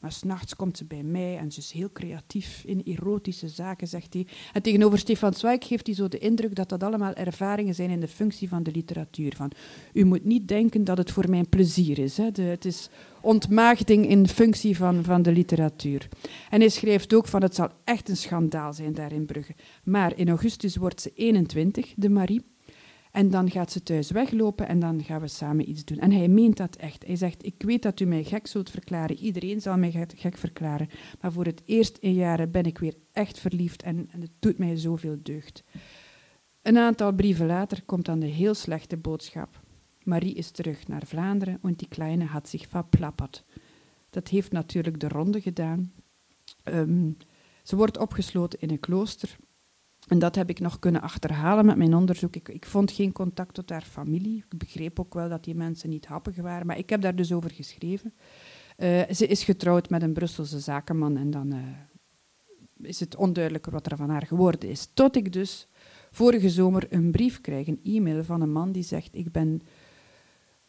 Maar s'nachts komt ze bij mij en ze is heel creatief in erotische zaken, zegt hij. En tegenover Stefan Zweig geeft hij zo de indruk dat dat allemaal ervaringen zijn in de functie van de literatuur. Van, u moet niet denken dat het voor mijn plezier is. Hè. Het is ontmaagding in functie van, van de literatuur. En hij schrijft ook van het zal echt een schandaal zijn daar in Brugge. Maar in augustus wordt ze 21, de Marie. En dan gaat ze thuis weglopen en dan gaan we samen iets doen. En hij meent dat echt. Hij zegt, ik weet dat u mij gek zult verklaren. Iedereen zal mij gek verklaren. Maar voor het eerst in jaren ben ik weer echt verliefd en, het doet mij zoveel deugd. Een aantal brieven later komt dan de heel slechte boodschap. Marie is terug naar Vlaanderen en die kleine had zich verplapperd. Dat heeft natuurlijk de ronde gedaan. Um, ze wordt opgesloten in een klooster en dat heb ik nog kunnen achterhalen met mijn onderzoek. Ik, ik, vond geen contact tot haar familie. Ik begreep ook wel dat die mensen niet happig waren, maar ik heb daar dus over geschreven. Uh, ze is getrouwd met een Brusselse zakenman en dan uh, is het onduidelijker wat er van haar geworden is. Tot ik dus vorige zomer een brief krijg, een e-mail van een man die zegt: Ik ben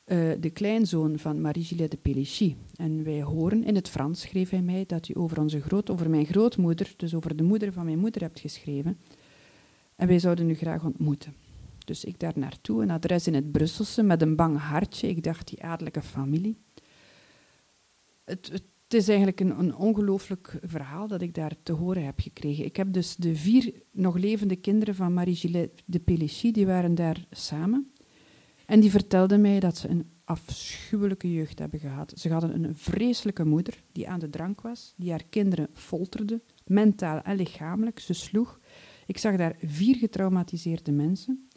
uh, de kleinzoon van Marie-Gillet de Pélichy. En wij horen in het Frans, schreef hij mij, dat u over, onze groot, over mijn grootmoeder, dus over de moeder van mijn moeder, hebt geschreven. En wij zouden u graag ontmoeten. Dus ik daar naartoe, een adres in het Brusselse met een bang hartje. Ik dacht, die adellijke familie. Het, is eigenlijk een, een ongelooflijk verhaal dat ik daar te horen heb gekregen. Ik heb dus de vier nog levende kinderen van Marie-Gillet de Pélichy, die waren daar samen. En die vertelden mij dat ze een afschuwelijke jeugd hebben gehad. Ze hadden een vreselijke moeder die aan de drank was, die haar kinderen folterde, mentaal en lichamelijk. Ze sloeg. Ik zag daar vier getraumatiseerde mensen.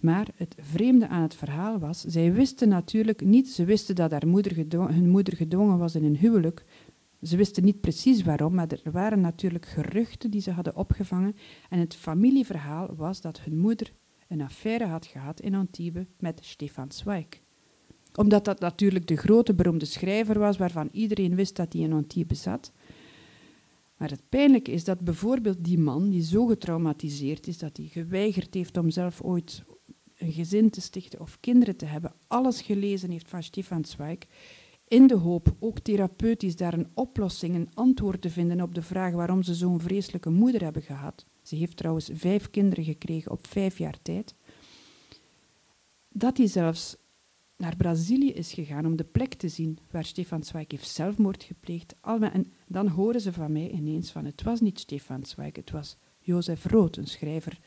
Maar het vreemde aan het verhaal was, zij wisten natuurlijk niet, ze wisten dat haar moeder hun moeder gedwongen was in een huwelijk. Ze wisten niet precies waarom, maar er waren natuurlijk geruchten die ze hadden opgevangen. En het familieverhaal was dat hun moeder een affaire had gehad in Antibes met Stefan Zweig. Omdat dat natuurlijk de grote beroemde schrijver was waarvan iedereen wist dat hij in Antibes zat. Maar het pijnlijke is dat bijvoorbeeld die man, die zo getraumatiseerd is dat hij geweigerd heeft om zelf ooit een gezin te stichten of kinderen te hebben, alles gelezen heeft van Stefan Zweig, in de hoop ook therapeutisch daar een oplossing, een antwoord te vinden op de vraag waarom ze zo'n vreselijke moeder hebben gehad. Ze heeft trouwens vijf kinderen gekregen op vijf jaar tijd. Dat hij zelfs naar Brazilië is gegaan om de plek te zien waar Stefan Zweig heeft zelfmoord gepleegd. En dan horen ze van mij ineens van het was niet Stefan Zweig, het was Jozef Rood, een schrijver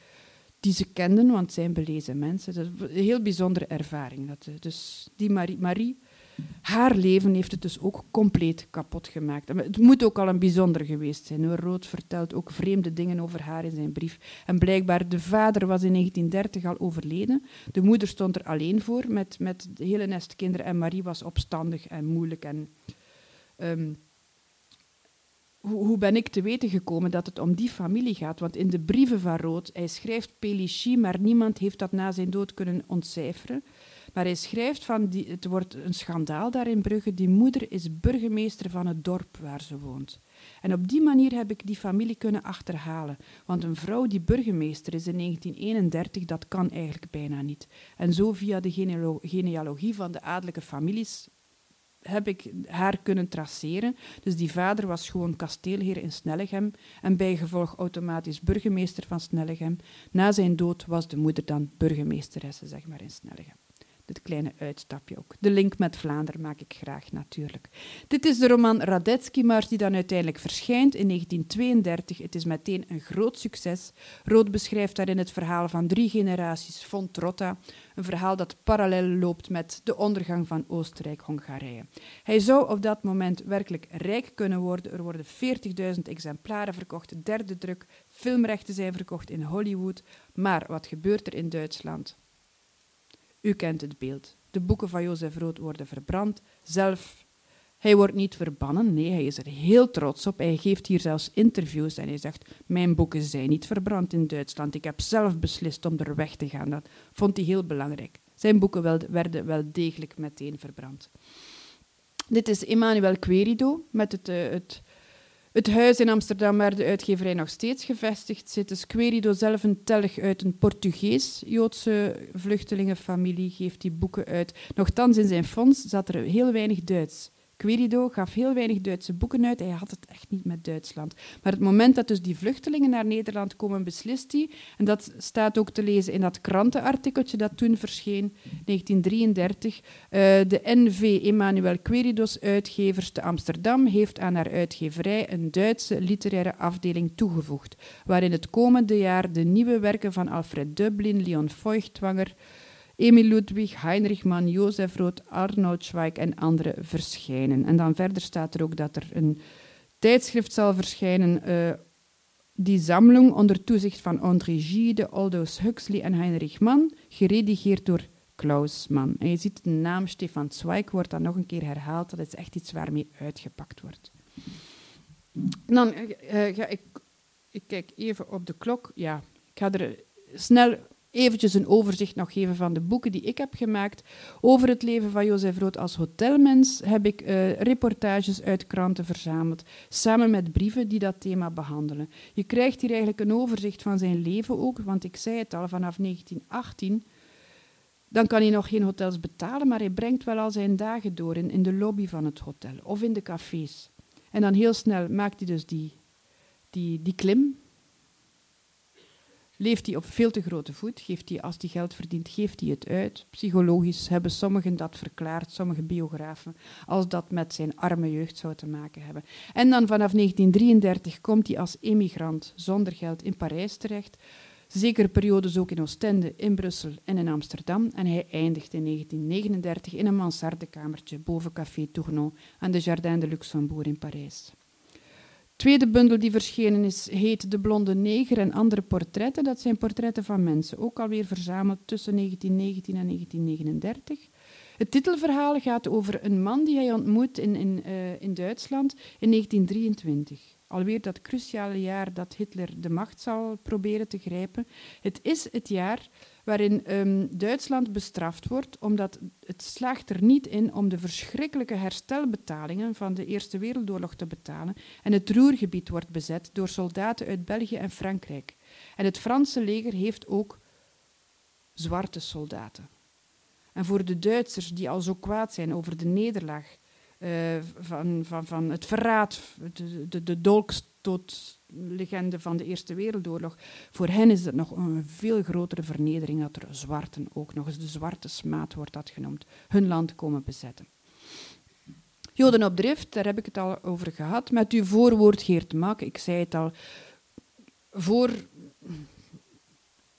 die ze kenden, want zijn belezen mensen. Dat een heel bijzondere ervaring. Dat, dus die Marie haar leven heeft het dus ook compleet kapot gemaakt. Het moet ook al een bijzonder geweest zijn. Hoor. Rood vertelt ook vreemde dingen over haar in zijn brief. En blijkbaar, de vader was in 1930 al overleden. De moeder stond er alleen voor met, met de hele nest kinderen. En Marie was opstandig en moeilijk. En, ehm, hoe, ben ik te weten gekomen dat het om die familie gaat? Want in de brieven van Rood, hij schrijft Pelichy, maar niemand heeft dat na zijn dood kunnen ontcijferen. Maar hij schrijft van, die, het wordt een schandaal daar in Brugge. Die moeder is burgemeester van het dorp waar ze woont. En op die manier heb ik die familie kunnen achterhalen. Want een vrouw die burgemeester is in 1931, dat kan eigenlijk bijna niet. En zo via de genealogie van de adellijke families heb ik haar kunnen traceren. Dus die vader was gewoon kasteelheer in Snellegem en bijgevolg automatisch burgemeester van Snellegem. Na zijn dood was de moeder dan burgemeesteresse, zeg maar, in Snellegem. Dit kleine uitstapje ook. De link met Vlaanderen maak ik graag natuurlijk. Dit is de roman Radetzky Mars die dan uiteindelijk verschijnt in 1932. Het is meteen een groot succes. Rood beschrijft daarin het verhaal van drie generaties von Trotta. Een verhaal dat parallel loopt met de ondergang van Oostenrijk-Hongarije. Hij zou op dat moment werkelijk rijk kunnen worden. Er worden 40.000 exemplaren verkocht, derde druk. Filmrechten zijn verkocht in Hollywood. Maar wat gebeurt er in Duitsland? U kent het beeld. De boeken van Jozef Rood worden verbrand. Zelf, hij wordt niet verbannen. Nee, hij is er heel trots op. Hij geeft hier zelfs interviews en hij zegt: Mijn boeken zijn niet verbrand in Duitsland. Ik heb zelf beslist om er weg te gaan. Dat vond hij heel belangrijk. Zijn boeken werden wel degelijk meteen verbrand. Dit is Emmanuel Querido met het, uh, het het huis in Amsterdam, waar de uitgeverij nog steeds gevestigd zit, is Querido zelf een telg uit een Portugees-Joodse vluchtelingenfamilie, geeft die boeken uit. Nochtans, in zijn fonds zat er heel weinig Duits. Querido gaf heel weinig Duitse boeken uit. Hij had het echt niet met Duitsland. Maar het moment dat dus die vluchtelingen naar Nederland komen, beslist hij. En dat staat ook te lezen in dat krantenartikeltje dat toen verscheen, 1933. Uh, de NV Emanuel Queridos uitgevers te Amsterdam heeft aan haar uitgeverij een Duitse literaire afdeling toegevoegd, waarin het komende jaar de nieuwe werken van Alfred Dublin, Leon Feuchtwanger, Emil Ludwig, Heinrich Mann, Jozef Roth, Arnold Zweig en anderen verschijnen. En dan verder staat er ook dat er een tijdschrift zal verschijnen, uh, die Sammlung onder toezicht van André Gide, Aldous Huxley en Heinrich Mann, geredigeerd door Klaus Mann. En je ziet de naam Stefan Zweig wordt dan nog een keer herhaald. Dat is echt iets waarmee uitgepakt wordt. Dan uh, ga ik, ik kijk even op de klok. Ja, ik ga er snel eventjes een overzicht nog geven van de boeken die ik heb gemaakt. Over het leven van Jozef Rood als hotelmens heb ik uh, reportages uit kranten verzameld, samen met brieven die dat thema behandelen. Je krijgt hier eigenlijk een overzicht van zijn leven ook, want ik zei het al, vanaf 1918 dan kan hij nog geen hotels betalen, maar hij brengt wel al zijn dagen door in, in de lobby van het hotel of in de cafés. En dan heel snel maakt hij dus die, die, die klim Leeft hij op veel te grote voet? Geeft hij, als hij geld verdient, geeft hij het uit? Psychologisch hebben sommigen dat verklaard, sommige biografen, als dat met zijn arme jeugd zou te maken hebben. En dan vanaf 1933 komt hij als emigrant zonder geld in Parijs terecht. Zekere periodes ook in Oostende, in Brussel en in Amsterdam. En hij eindigt in 1939 in een mansardekamertje boven Café Tournon aan de Jardin de Luxembourg in Parijs tweede bundel die verschenen is, heet De Blonde Neger en andere portretten. Dat zijn portretten van mensen, ook alweer verzameld tussen 1919 en 1939. Het titelverhaal gaat over een man die hij ontmoet in, in, uh, in Duitsland in 1923. Alweer dat cruciale jaar dat Hitler de macht zal proberen te grijpen. Het is het jaar waarin um, Duitsland bestraft wordt, omdat het slaagt er niet in om de verschrikkelijke herstelbetalingen van de Eerste Wereldoorlog te betalen. En het Roergebied wordt bezet door soldaten uit België en Frankrijk. En het Franse leger heeft ook zwarte soldaten. En voor de Duitsers die al zo kwaad zijn over de nederlaag uh, van, van, van het verraad, de, de, de dolkstootlegende van de Eerste Wereldoorlog, voor hen is het nog een veel grotere vernedering dat er zwarten ook nog eens de zwarte smaad wordt dat genoemd, hun land komen bezetten. Joden op drift, daar heb ik het al over gehad. Met uw voorwoord Geert Mak, ik zei het al, voor,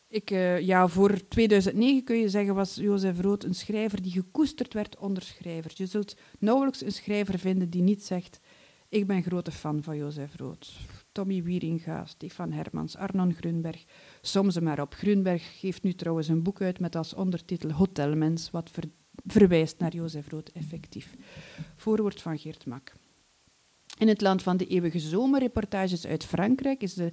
ik, uh, ja, voor 2009 kun je zeggen was Jozef Rood een schrijver die gekoesterd werd onder schrijvers. Je zult nauwelijks een schrijver vinden die niet zegt ik ben grote fan van Jozef Rood. Tommy Wieringa, Stefan Hermans, Arnon Grunberg. Soms maar op. Grunberg geeft nu trouwens een boek uit met als ondertitel Hotelmens, wat ver verwijst naar Jozef Rood effectief. Voorwoord van Geert Mak. In het land van de eeuwige zomerreportages uit Frankrijk is de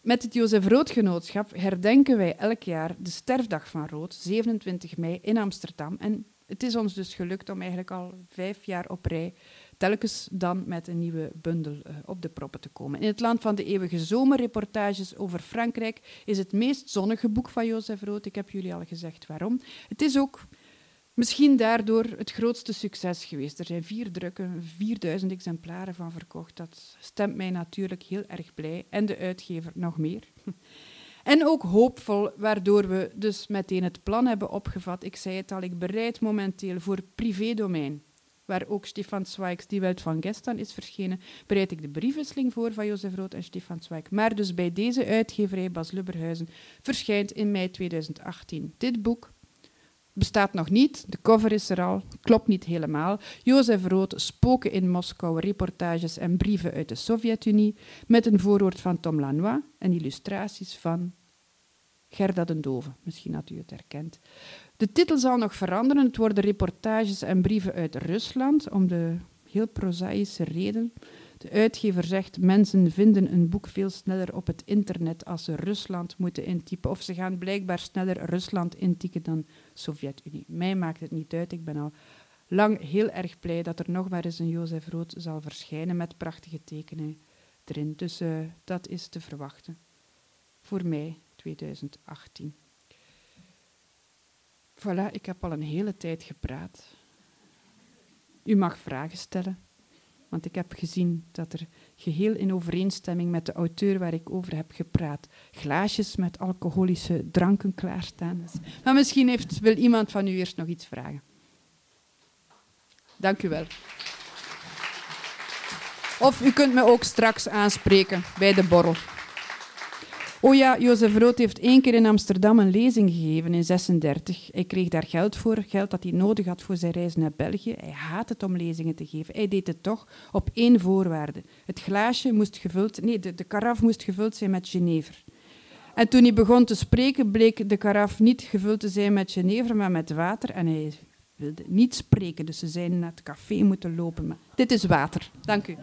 met het Jozef Roodgenootschap herdenken wij elk jaar de sterfdag van Rood, 27 mei in Amsterdam. En het is ons dus gelukt om eigenlijk al vijf jaar op rij telkens dan met een nieuwe bundel uh, op de proppen te komen. In het land van de eeuwige zomerreportages over Frankrijk is het meest zonnige boek van Jozef Rood. Ik heb jullie al gezegd waarom. Het is ook Misschien daardoor het grootste succes geweest. Er zijn vier drukken, 4000 exemplaren van verkocht. Dat stemt mij natuurlijk heel erg blij. En de uitgever nog meer. En ook hoopvol, waardoor we dus meteen het plan hebben opgevat. Ik zei het al, ik bereid momenteel voor privédomein, waar ook Stefan Zweig, Die Welt van Gestan, is verschenen, bereid ik de briefwisseling voor van Jozef Rood en Stefan Zweig. Maar dus bij deze uitgeverij Bas Lubberhuizen verschijnt in mei 2018 dit boek, bestaat nog niet. De cover is er al, klopt niet helemaal. Jozef Rood, Spoken in Moskou, reportages en brieven uit de Sovjet-Unie, met een voorwoord van Tom Lanois en illustraties van Gerda den Dove. Misschien had u het herkend. De titel zal nog veranderen. Het worden reportages en brieven uit Rusland, om de heel prozaïsche reden de uitgever zegt, mensen vinden een boek veel sneller op het internet als ze Rusland moeten intypen. Of ze gaan blijkbaar sneller Rusland intypen dan Sovjet-Unie. Mij maakt het niet uit. Ik ben al lang heel erg blij dat er nog maar eens een Jozef Rood zal verschijnen met prachtige tekenen erin. Dus uh, dat is te verwachten. Voor mei 2018. Voilà, ik heb al een hele tijd gepraat. U mag vragen stellen. Want ik heb gezien dat er geheel in overeenstemming met de auteur waar ik over heb gepraat, glaasjes met alcoholische dranken klaarstaan. Maar misschien heeft, wil iemand van u eerst nog iets vragen. Dank u wel. Of u kunt me ook straks aanspreken bij de borrel. Oh ja, Jozef Rood heeft één keer in Amsterdam een lezing gegeven in 36. Hij kreeg daar geld voor, geld dat hij nodig had voor zijn reis naar België. Hij haat het om lezingen te geven. Hij deed het toch op één voorwaarde. Het glaasje moest gevuld, nee, de, de karaf moest gevuld zijn met Genever. En toen hij begon te spreken, bleek de karaf niet gevuld te zijn met Genever, maar met water. En hij wilde niet spreken, dus ze zijn naar het café moeten lopen. Maar dit is water. Dank u.